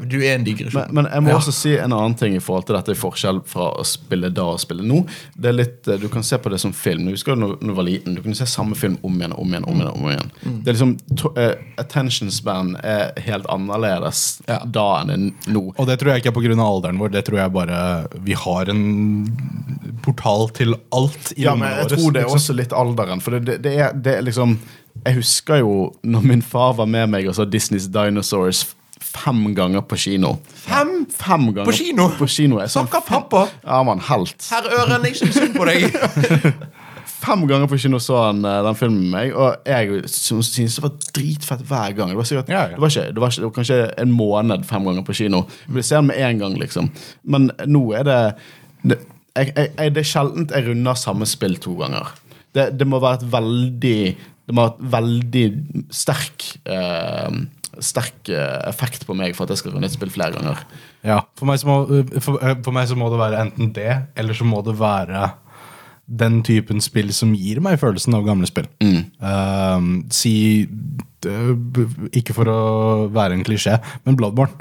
Du er en digresjon. Men, men jeg må Ja. også si en annen ting i forhold til dette i forskjell fra å spille da og spille nå. Det er litt, eh, Du kan se på det som film. Du husker når du var liten, du kunne se samme film om igjen om igjen. om igjen, om igjen. Det er liksom, to, eh, Attention span er helt annerledes Ja. da enn nå. Og det tror jeg ikke er pga. alderen vår. Det tror jeg bare Vi har en portal til alt i Ja, men jeg tror det er liksom. også litt alderen. For det, det, det, er, det er liksom Jeg husker jo når min far var med meg og så Disneys Dinosaurs fem ganger på kino. Fem? Fem ganger På kino? På kino jeg så pappa. Ja, man, helt. Herr Øren, jeg syns synd på deg. Fem ganger på kino så han eh, den filmen med meg, og jeg syntes det var dritfett hver gang. Det var, sikkert, Ja, ja. Det, var ikke, det, var ikke, det var kanskje en måned fem ganger på kino. Jeg ville se den med en gang, liksom. Men nå er det Det, jeg, jeg, det er sjeldent jeg runder samme spill to ganger. Det, det må være et veldig Det må være et veldig sterk eh, Sterk eh, effekt på meg for at jeg skal runde et spill flere ganger. Ja, for meg, må, for, eh, for meg så må det være enten det, eller så må det være den typen spill som gir meg følelsen av gamle spill. Um, si eh, Ikke for å være en klisjé, men Bloodborne.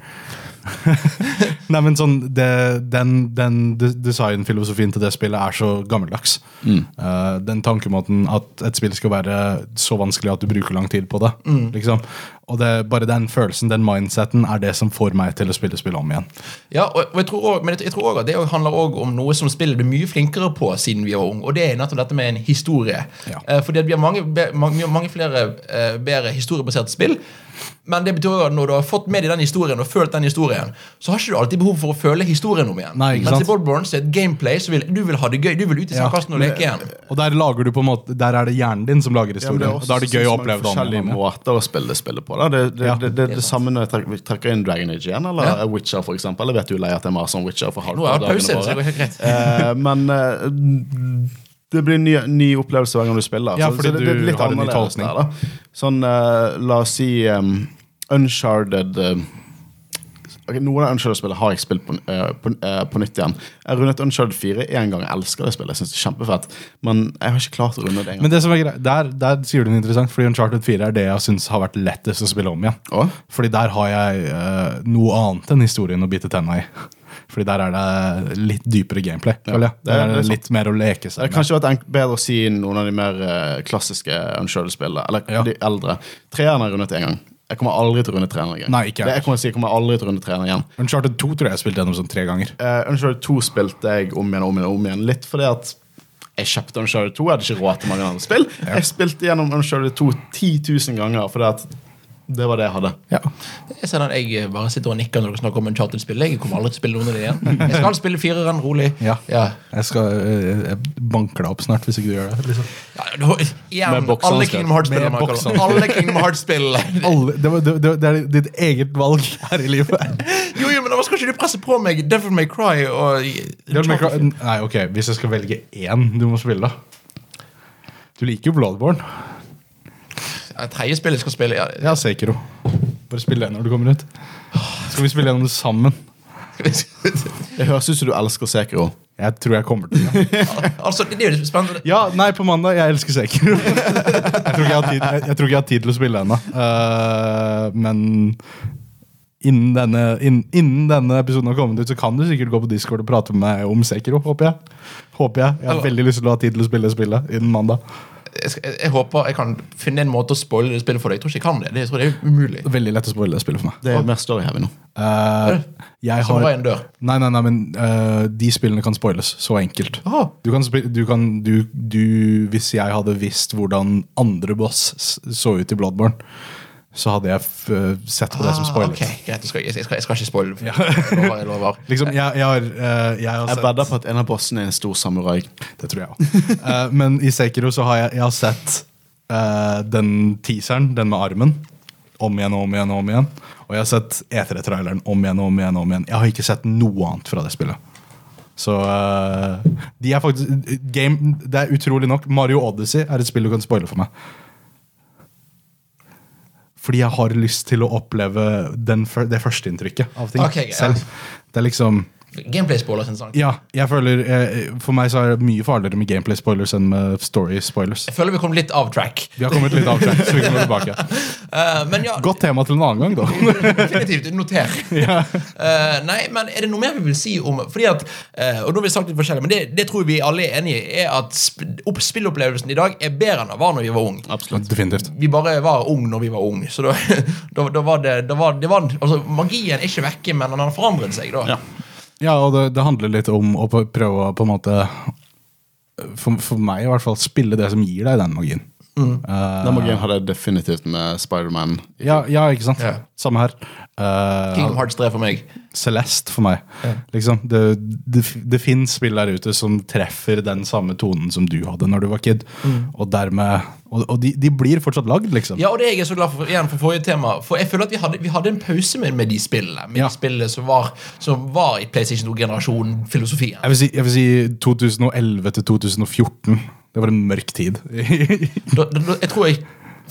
Nei, men sånn det, Den, den de- designfilosofien til det spillet er så gammeldags. Eh, den tankemåten at et spill skal være så vanskelig at du bruker lang tid på det. Liksom. Og det, bare den følelsen, den mindseten, er det som får meg til å spille spillet om igjen. Ja, og, og jeg tror også, men jeg, tror også at det handler også om noe som spillet blir mye flinkere på siden vi var unge, og det er nettopp dette med en historie. Ja. Eh, fordi at vi har mange, mange, mange flere eh, bedre historiebaserte spill. Men det betyr også at når du har fått med deg den historien og følt den historien, så har ikke du alltid behov for å føle historien om igjen. Nei, ikke Mens sant? i Bloodborne så er et gameplay så vil du vil ha det gøy. Du vil ut i Ja, sandkassen og leke igjen. Og der lager du på en måte Der er det hjernen din som lager Ja, men historien. og da er det gøy å oppleve det om forskjellige måter å spille spillet på. Da. Det, det, Ja. det, det, det, samme når jeg trekker, trekker inn Dragon Age igjen, eller Ja. Witcher, for eksempel. Jeg vet du lei at jeg maser om Witcher. for Nå det hardcore-dagene våre. Eh, men uh, det blir en ny, ny opplevelse hver gang du spiller. Ja, så, fordi så det, det er du litt har en ny annerledes tolkning. der, da. Sånn, uh, la oss si um, Uncharted uh, ok, Noen av Uncharted-spillene har jeg spilt på, uh, på, uh, på nytt igjen. Jeg rundet Uncharted 4 én gang. Jeg elsker det spillet. Jeg synes det er kjempefett Men jeg har ikke klart å runde det en Men det som er greit, der, der sier du noe interessant, fordi Uncharted 4 er det jeg syns har vært lettest å spille om igjen. Å? Fordi der har jeg uh, noe annet enn historien å bite tenna i. Fordi der er det litt dypere gameplay. Ja, det er- Der er det litt mer å leke seg med. Det kanskje vært bedre å si noen av de mer klassiske Uncharted-spillene. Eller Ja. de eldre. Treeren har rundet én gang. Jeg kommer aldri til å runde trener igjen. Nei, ikke jeg. det, jeg kommer til å si jeg kommer aldri til å runde trener igjen. Uncharted 2 tror jeg jeg spilte gjennom sånn tre ganger. Uh, Uncharted 2 spilte jeg om igjen og om igjen. om igjen Litt fordi at jeg kjøpte Uncharted 2. Jeg hadde ikke råd til mange andre spill. Jeg spilte gjennom Uncharted 2 10 000 ganger fordi at det var det jeg hadde. Ja. Jeg ser den, jeg bare sitter og nikker når dere snakker om en charterspill. Jeg kommer aldri til å spille noen av det igjen. Jeg skal spille fireren rolig. Ja. Ja. Jeg skal eh, jeg banker deg opp snart hvis ikke du gjør det. Liksom. Ja, igjen, Med boksen alle Kingdom Hearts-spillene. med man det. Alle Kingdom Hearts-spill. Det, det, det, det er ditt eget valg her i livet. Jo, jo, men da skal ikke du presse på meg Devil May Cry og Nei, ok, Hvis jeg skal velge én du må spille, da. Du liker jo Bloodborne. Tredje spillet jeg skal spille ja. Ja, Sekiro. Bare spill det når du kommer ut. Skal vi spille gjennom det sammen? Det høres ut som du elsker Sekiro. Jeg tror jeg kommer til det. Altså, det er jo spennende. Ja, nei, på mandag. Jeg elsker Sekiro. Jeg tror ikke jeg har tid, jeg, jeg tror ikke jeg har tid til å spille ennå. Uh, men innen denne, innen, innen denne episoden har kommet ut, så kan du sikkert gå på Discord og prate med meg om Sekiro. Håper jeg. Håper Jeg Jeg har veldig lyst til å ha tid til å spille spillet innen mandag. Jeg, skal, jeg håper jeg kan finne en måte å spoile det spillet for deg. Jeg tror ikke jeg kan det. det jeg tror det er umulig. Veldig lett å spoile det spillet for meg. Det er mer story-heavy nå. Uh, jeg har. Nei, nei, nei, men uh, de spillene kan spoiles. Så enkelt. Aha. Du kan, du kan du, du, Hvis jeg hadde visst hvordan andre boss så ut i Bloodborne, så hadde jeg f eh, sett på det som Ah, spoilet. ok, greit, jeg, skal, jeg, skal, jeg skal ikke spoile. Jeg lover. Liksom, jeg, jeg har, eh, jeg har Jeg sett vedder på at en av bossene er en stor samurai. Det tror jeg òg. men i Sekiro så har jeg, jeg har sett uh, den teaseren, den med armen, om igjen og om igjen. Og om igjen Og jeg har sett E3-traileren om igjen og om igjen. om igjen Jeg har ikke sett noe annet fra det spillet. Så uh, de er faktisk game, Det er utrolig nok Mario Odyssey er et spill du kan spoile for meg. Fordi jeg har lyst til å oppleve den, det førsteinntrykket av ting Ok, ja. selv. Det er liksom Gameplay-spoiler sin ja, jeg føler eh, For meg så er det mye farligere med gameplay-spoilers enn med story-spoilers. Jeg føler vi kom litt av track. Vi har kommet litt av track, så vi kommer tilbake. Uh, men ja, Godt tema til en annen gang, da. definitivt. Noter. Eh, nei, men er det noe mer vi vil si om Fordi at, uh, og nå har vi sagt litt forskjellig, men det, det tror vi alle er enige i, er at sp opp- spillopplevelsen i dag er bedre enn den var når vi var unge. Absolutt. Definitivt. Vi bare var ung når vi var unge. Så da, da, da var det, da var, det var, altså, Magien er ikke vekke, men den har forandret seg. da Ja. Ja, og det, det handler litt om å prøve å på en måte for, for meg i hvert fall spille det som gir deg den magien. Eh, Den magien hadde jeg definitivt med Spiderman. ja, ja, ikke sant? Yeah. Samme her. Eh, Kingdom Hearts 3 for meg. Celeste for meg. Liksom, det det, det fins spill der ute som treffer den samme tonen som du hadde når du var kid. Og dermed Og, og de, de blir fortsatt lagd, liksom. Ja, og det er jeg så glad for igjen for forrige tema. For jeg føler at vi hadde, vi hadde en pause med, med de spillene. Med Ja. de spillene som var, som var i PlayStation 2-generasjonen, filosofien. Jeg vil si, jeg vil si 2011 til 2014. Det var en mørk tid. Da, da, jeg tror jeg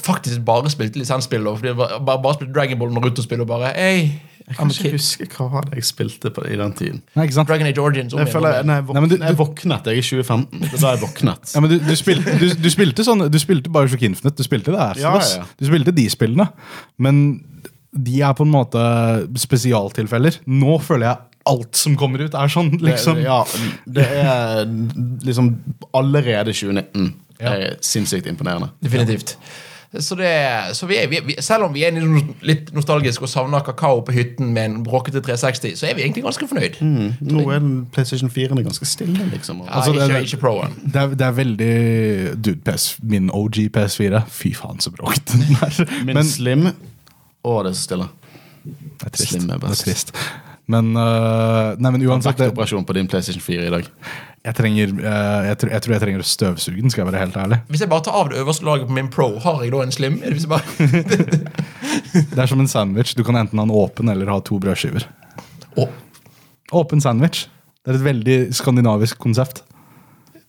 faktisk bare spilte lisensspill. og det var- Bare, bare spilte Dragon Ball Naruto-spill og bare hey, Jeg kan ikke huske hva det jeg spilte på i den tiden. Nei, ikke sant? Dragon Age Origins. Jeg føler, nei, våk Nei, men du- jeg våknet jeg i 2015. Det da jeg våknet. Ja, men du, du, spilte, du, du spilte sånn Du spilte Bioshock Infinite, du spilte det Ja, ja, ja. Du spilte de spillene. Men de er på en måte spesialtilfeller. Nå føler jeg alt som kommer ut, er sånn, liksom. Det, ja, det er liksom allerede 2019. Ja. er sinnssykt imponerende. Definitivt. Så, det, så vi er, vi, vi, selv om vi er litt nostalgiske og savner kakao på hytten med en bråkete 360, så er vi egentlig ganske fornøyd. Nå er den PlayStation 4 ganske stille, liksom. Ja, Altså, det- ikke, det- ikke Pro-en. Det er, det er veldig Dude, PS, min OG PS4 Fy faen, så bråkete den er. Min Men Slim Å, det er så stille. det er trist. Slim er Det er trist. Men, uh, nei, men uansett Vaktoperasjon på din PlayStation 4 i dag. jeg, trenger, uh, jeg, tror, jeg tror jeg trenger å støvsuge den, skal jeg være helt ærlig. Hvis jeg bare tar av det øverste laget på min Pro, har jeg da en slim? Er det hvis jeg bare... Det er som en sandwich. Du kan enten ha den åpen eller ha to brødskiver. Åpen Åpen sandwich. Det er et veldig skandinavisk konsept.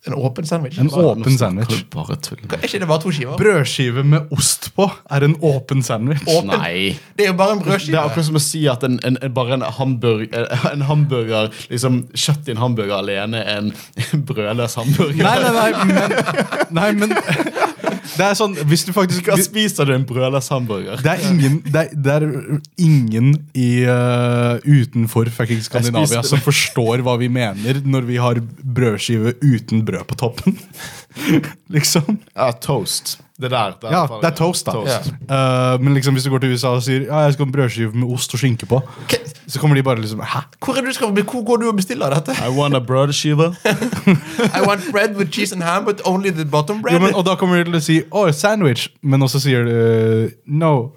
En åpen sandwich? En Bare- åpen sandwich. Bare tull. Er ikke det bare to skiver? Brødskive med ost på er en åpen sandwich. Åpen. Nei. Det er jo bare en Det er akkurat som å si at en, en, en, bare en hamburger, en hamburger liksom Kjøtt i en hamburger alene er en brødløs hamburger. Nei, nei, nei, men, nei, men Det er sånn Hvis du faktisk Hva spiser du en brødløs hamburger? Det er ingen, det er, det er ingen i, uh, utenfor fucking Skandinavia som forstår hva vi mener når vi har brødskive uten brød på toppen. liksom. Ja, toast. Det der. det Ja, det er toast, da. Uh, men liksom hvis du går til USA og sier Ja, jeg skal ha en brødskive med ost og skinke på, så kommer de bare liksom Hæ? Hvor, er du skal, hvor går du og bestiller dette? I want a brødskive. I want bread with cheese and ham, but only the bottom bread. Jo, men, og da kommer de til å si Å, sandwich, men også sier du No.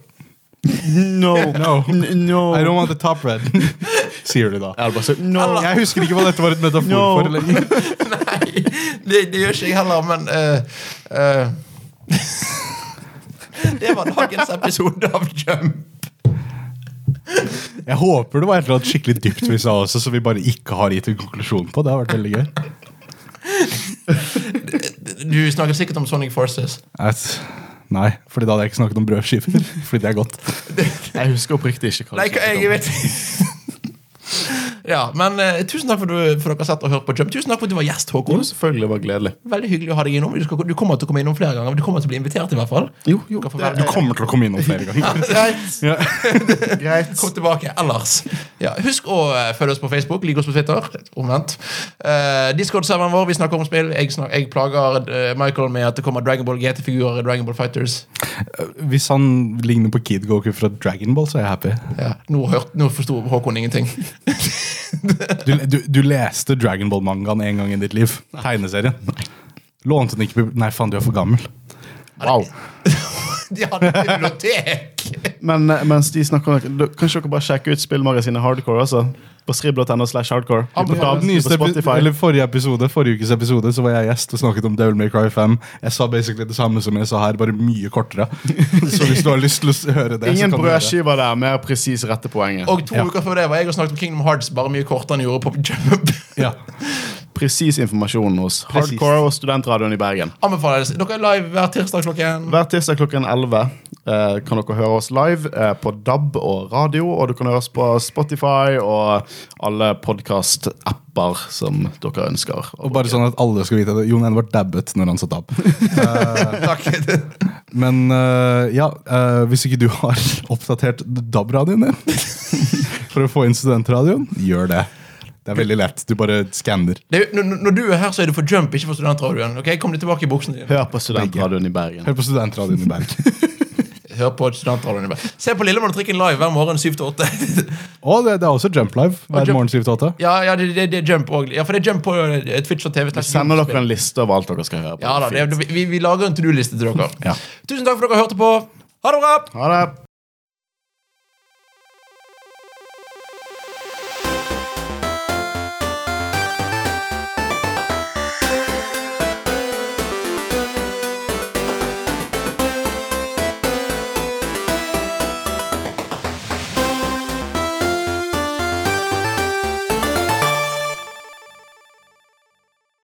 No. No. N- no. I don't want the top bread. sier du da. Jeg bare sagt no. Jeg husker ikke hva dette var et metafor No. for lenger. Nei, det, det gjør ikke jeg heller, men uh, eh, Det var dagens episode av Jump. Jeg håper det var et eller annet skikkelig dypt vi sa også, så vi bare ikke har gitt en konklusjon på. Det har vært veldig gøy. Du snakker sikkert om Sonic Forces. Et, nei, fordi da hadde jeg ikke snakket om brødskiver. Fordi det er godt. Jeg husker oppriktig ikke hva Nei, du hva- jeg vet Ja, men eh, Tusen takk for, du, for dere har sett og hørt på Jump. Tusen takk for at du var gjest, Jo, Håkon. selvfølgelig var det gledelig. Veldig hyggelig å ha deg innom. Du, skal, du kommer til å komme innom flere ganger. men Du kommer til å bli invitert, i hvert fall. Jo, jo, Du, være- Du kommer til å komme innom flere ganger. Greit. Ja. Greit. Kom tilbake ellers. Ja, husk å eh, følge oss på Facebook, like oss på Twitter. Omvendt. Uh, Discord-serveren vår, vi snakker om spill. Jeg, snak, jeg plager eh, Michael med at det kommer Dragon Ball GT-figurer i Dragon Ball Fighters. Hvis han ligner på Kid Goku fra Dragon Ball, så er jeg happy. Ja, nå, hørt, nå forsto Håkon ingenting. Du, du, du leste Dragon Ball-mangaen en gang i ditt liv. Tegneserien. Lånte den ikke Nei, faen, du er for gammel. Wow. De hadde bibliotek! Men eh, mens de snakker Kanskje dere bare sjekker ut spillmagasinet Hardcore altså? På skribb.no slash hardcore. Nyeste, Spotify. eller forrige episode Forrige ukes episode Så var jeg gjest og snakket om Devil May Cry 5. Jeg sa basically det samme som jeg sa her, bare mye kortere. Så hvis du har lyst til å høre det, Ingen brødskiver der. Mer presis rette poenget. Og to Ja. uker før det var jeg og snakket om Kingdom Hearts bare mye kortere enn jeg gjorde på Jump. Ja. Presis informasjon hos. Hardcore og Studentradioen i Bergen. Anbefales. Dere er live hver tirsdag klokken Hver tirsdag klokken 11 eh, kan dere høre oss live eh, på DAB og radio. Og du kan høre oss på Spotify og alle podkast-apper som dere ønsker. Og bare sånn at alle skal vite det Jon Edvard dabbet når han satt opp. Takk. Men eh, ja, eh, hvis ikke du har oppdatert DAB-radioen din for å få inn studentradioen, gjør det. Det er veldig lett. Du bare skanner. Er- når, når du er her, så er det for Jump, ikke for Studentradioen. Ok, Kom deg tilbake i buksene dine. Hør på Studentradioen i Bergen. Hør på studentradioen i Bergen. Hør på Studentradioen. Se på Lillemann-trikken live hver morgen 7 til 8. Og det, det er også Jump Live hver Jump- morgen 7 til 8. Ja, ja det, det, det er Jump også. Ja, for det er Jump på eh, Twitch og TV. Vi sender dere en liste over alt dere skal høre på. Ja da, det, vi, vi lager en to do-liste til dere. Ja. Tusen takk for at dere hørte på. Ha det bra! Ha det!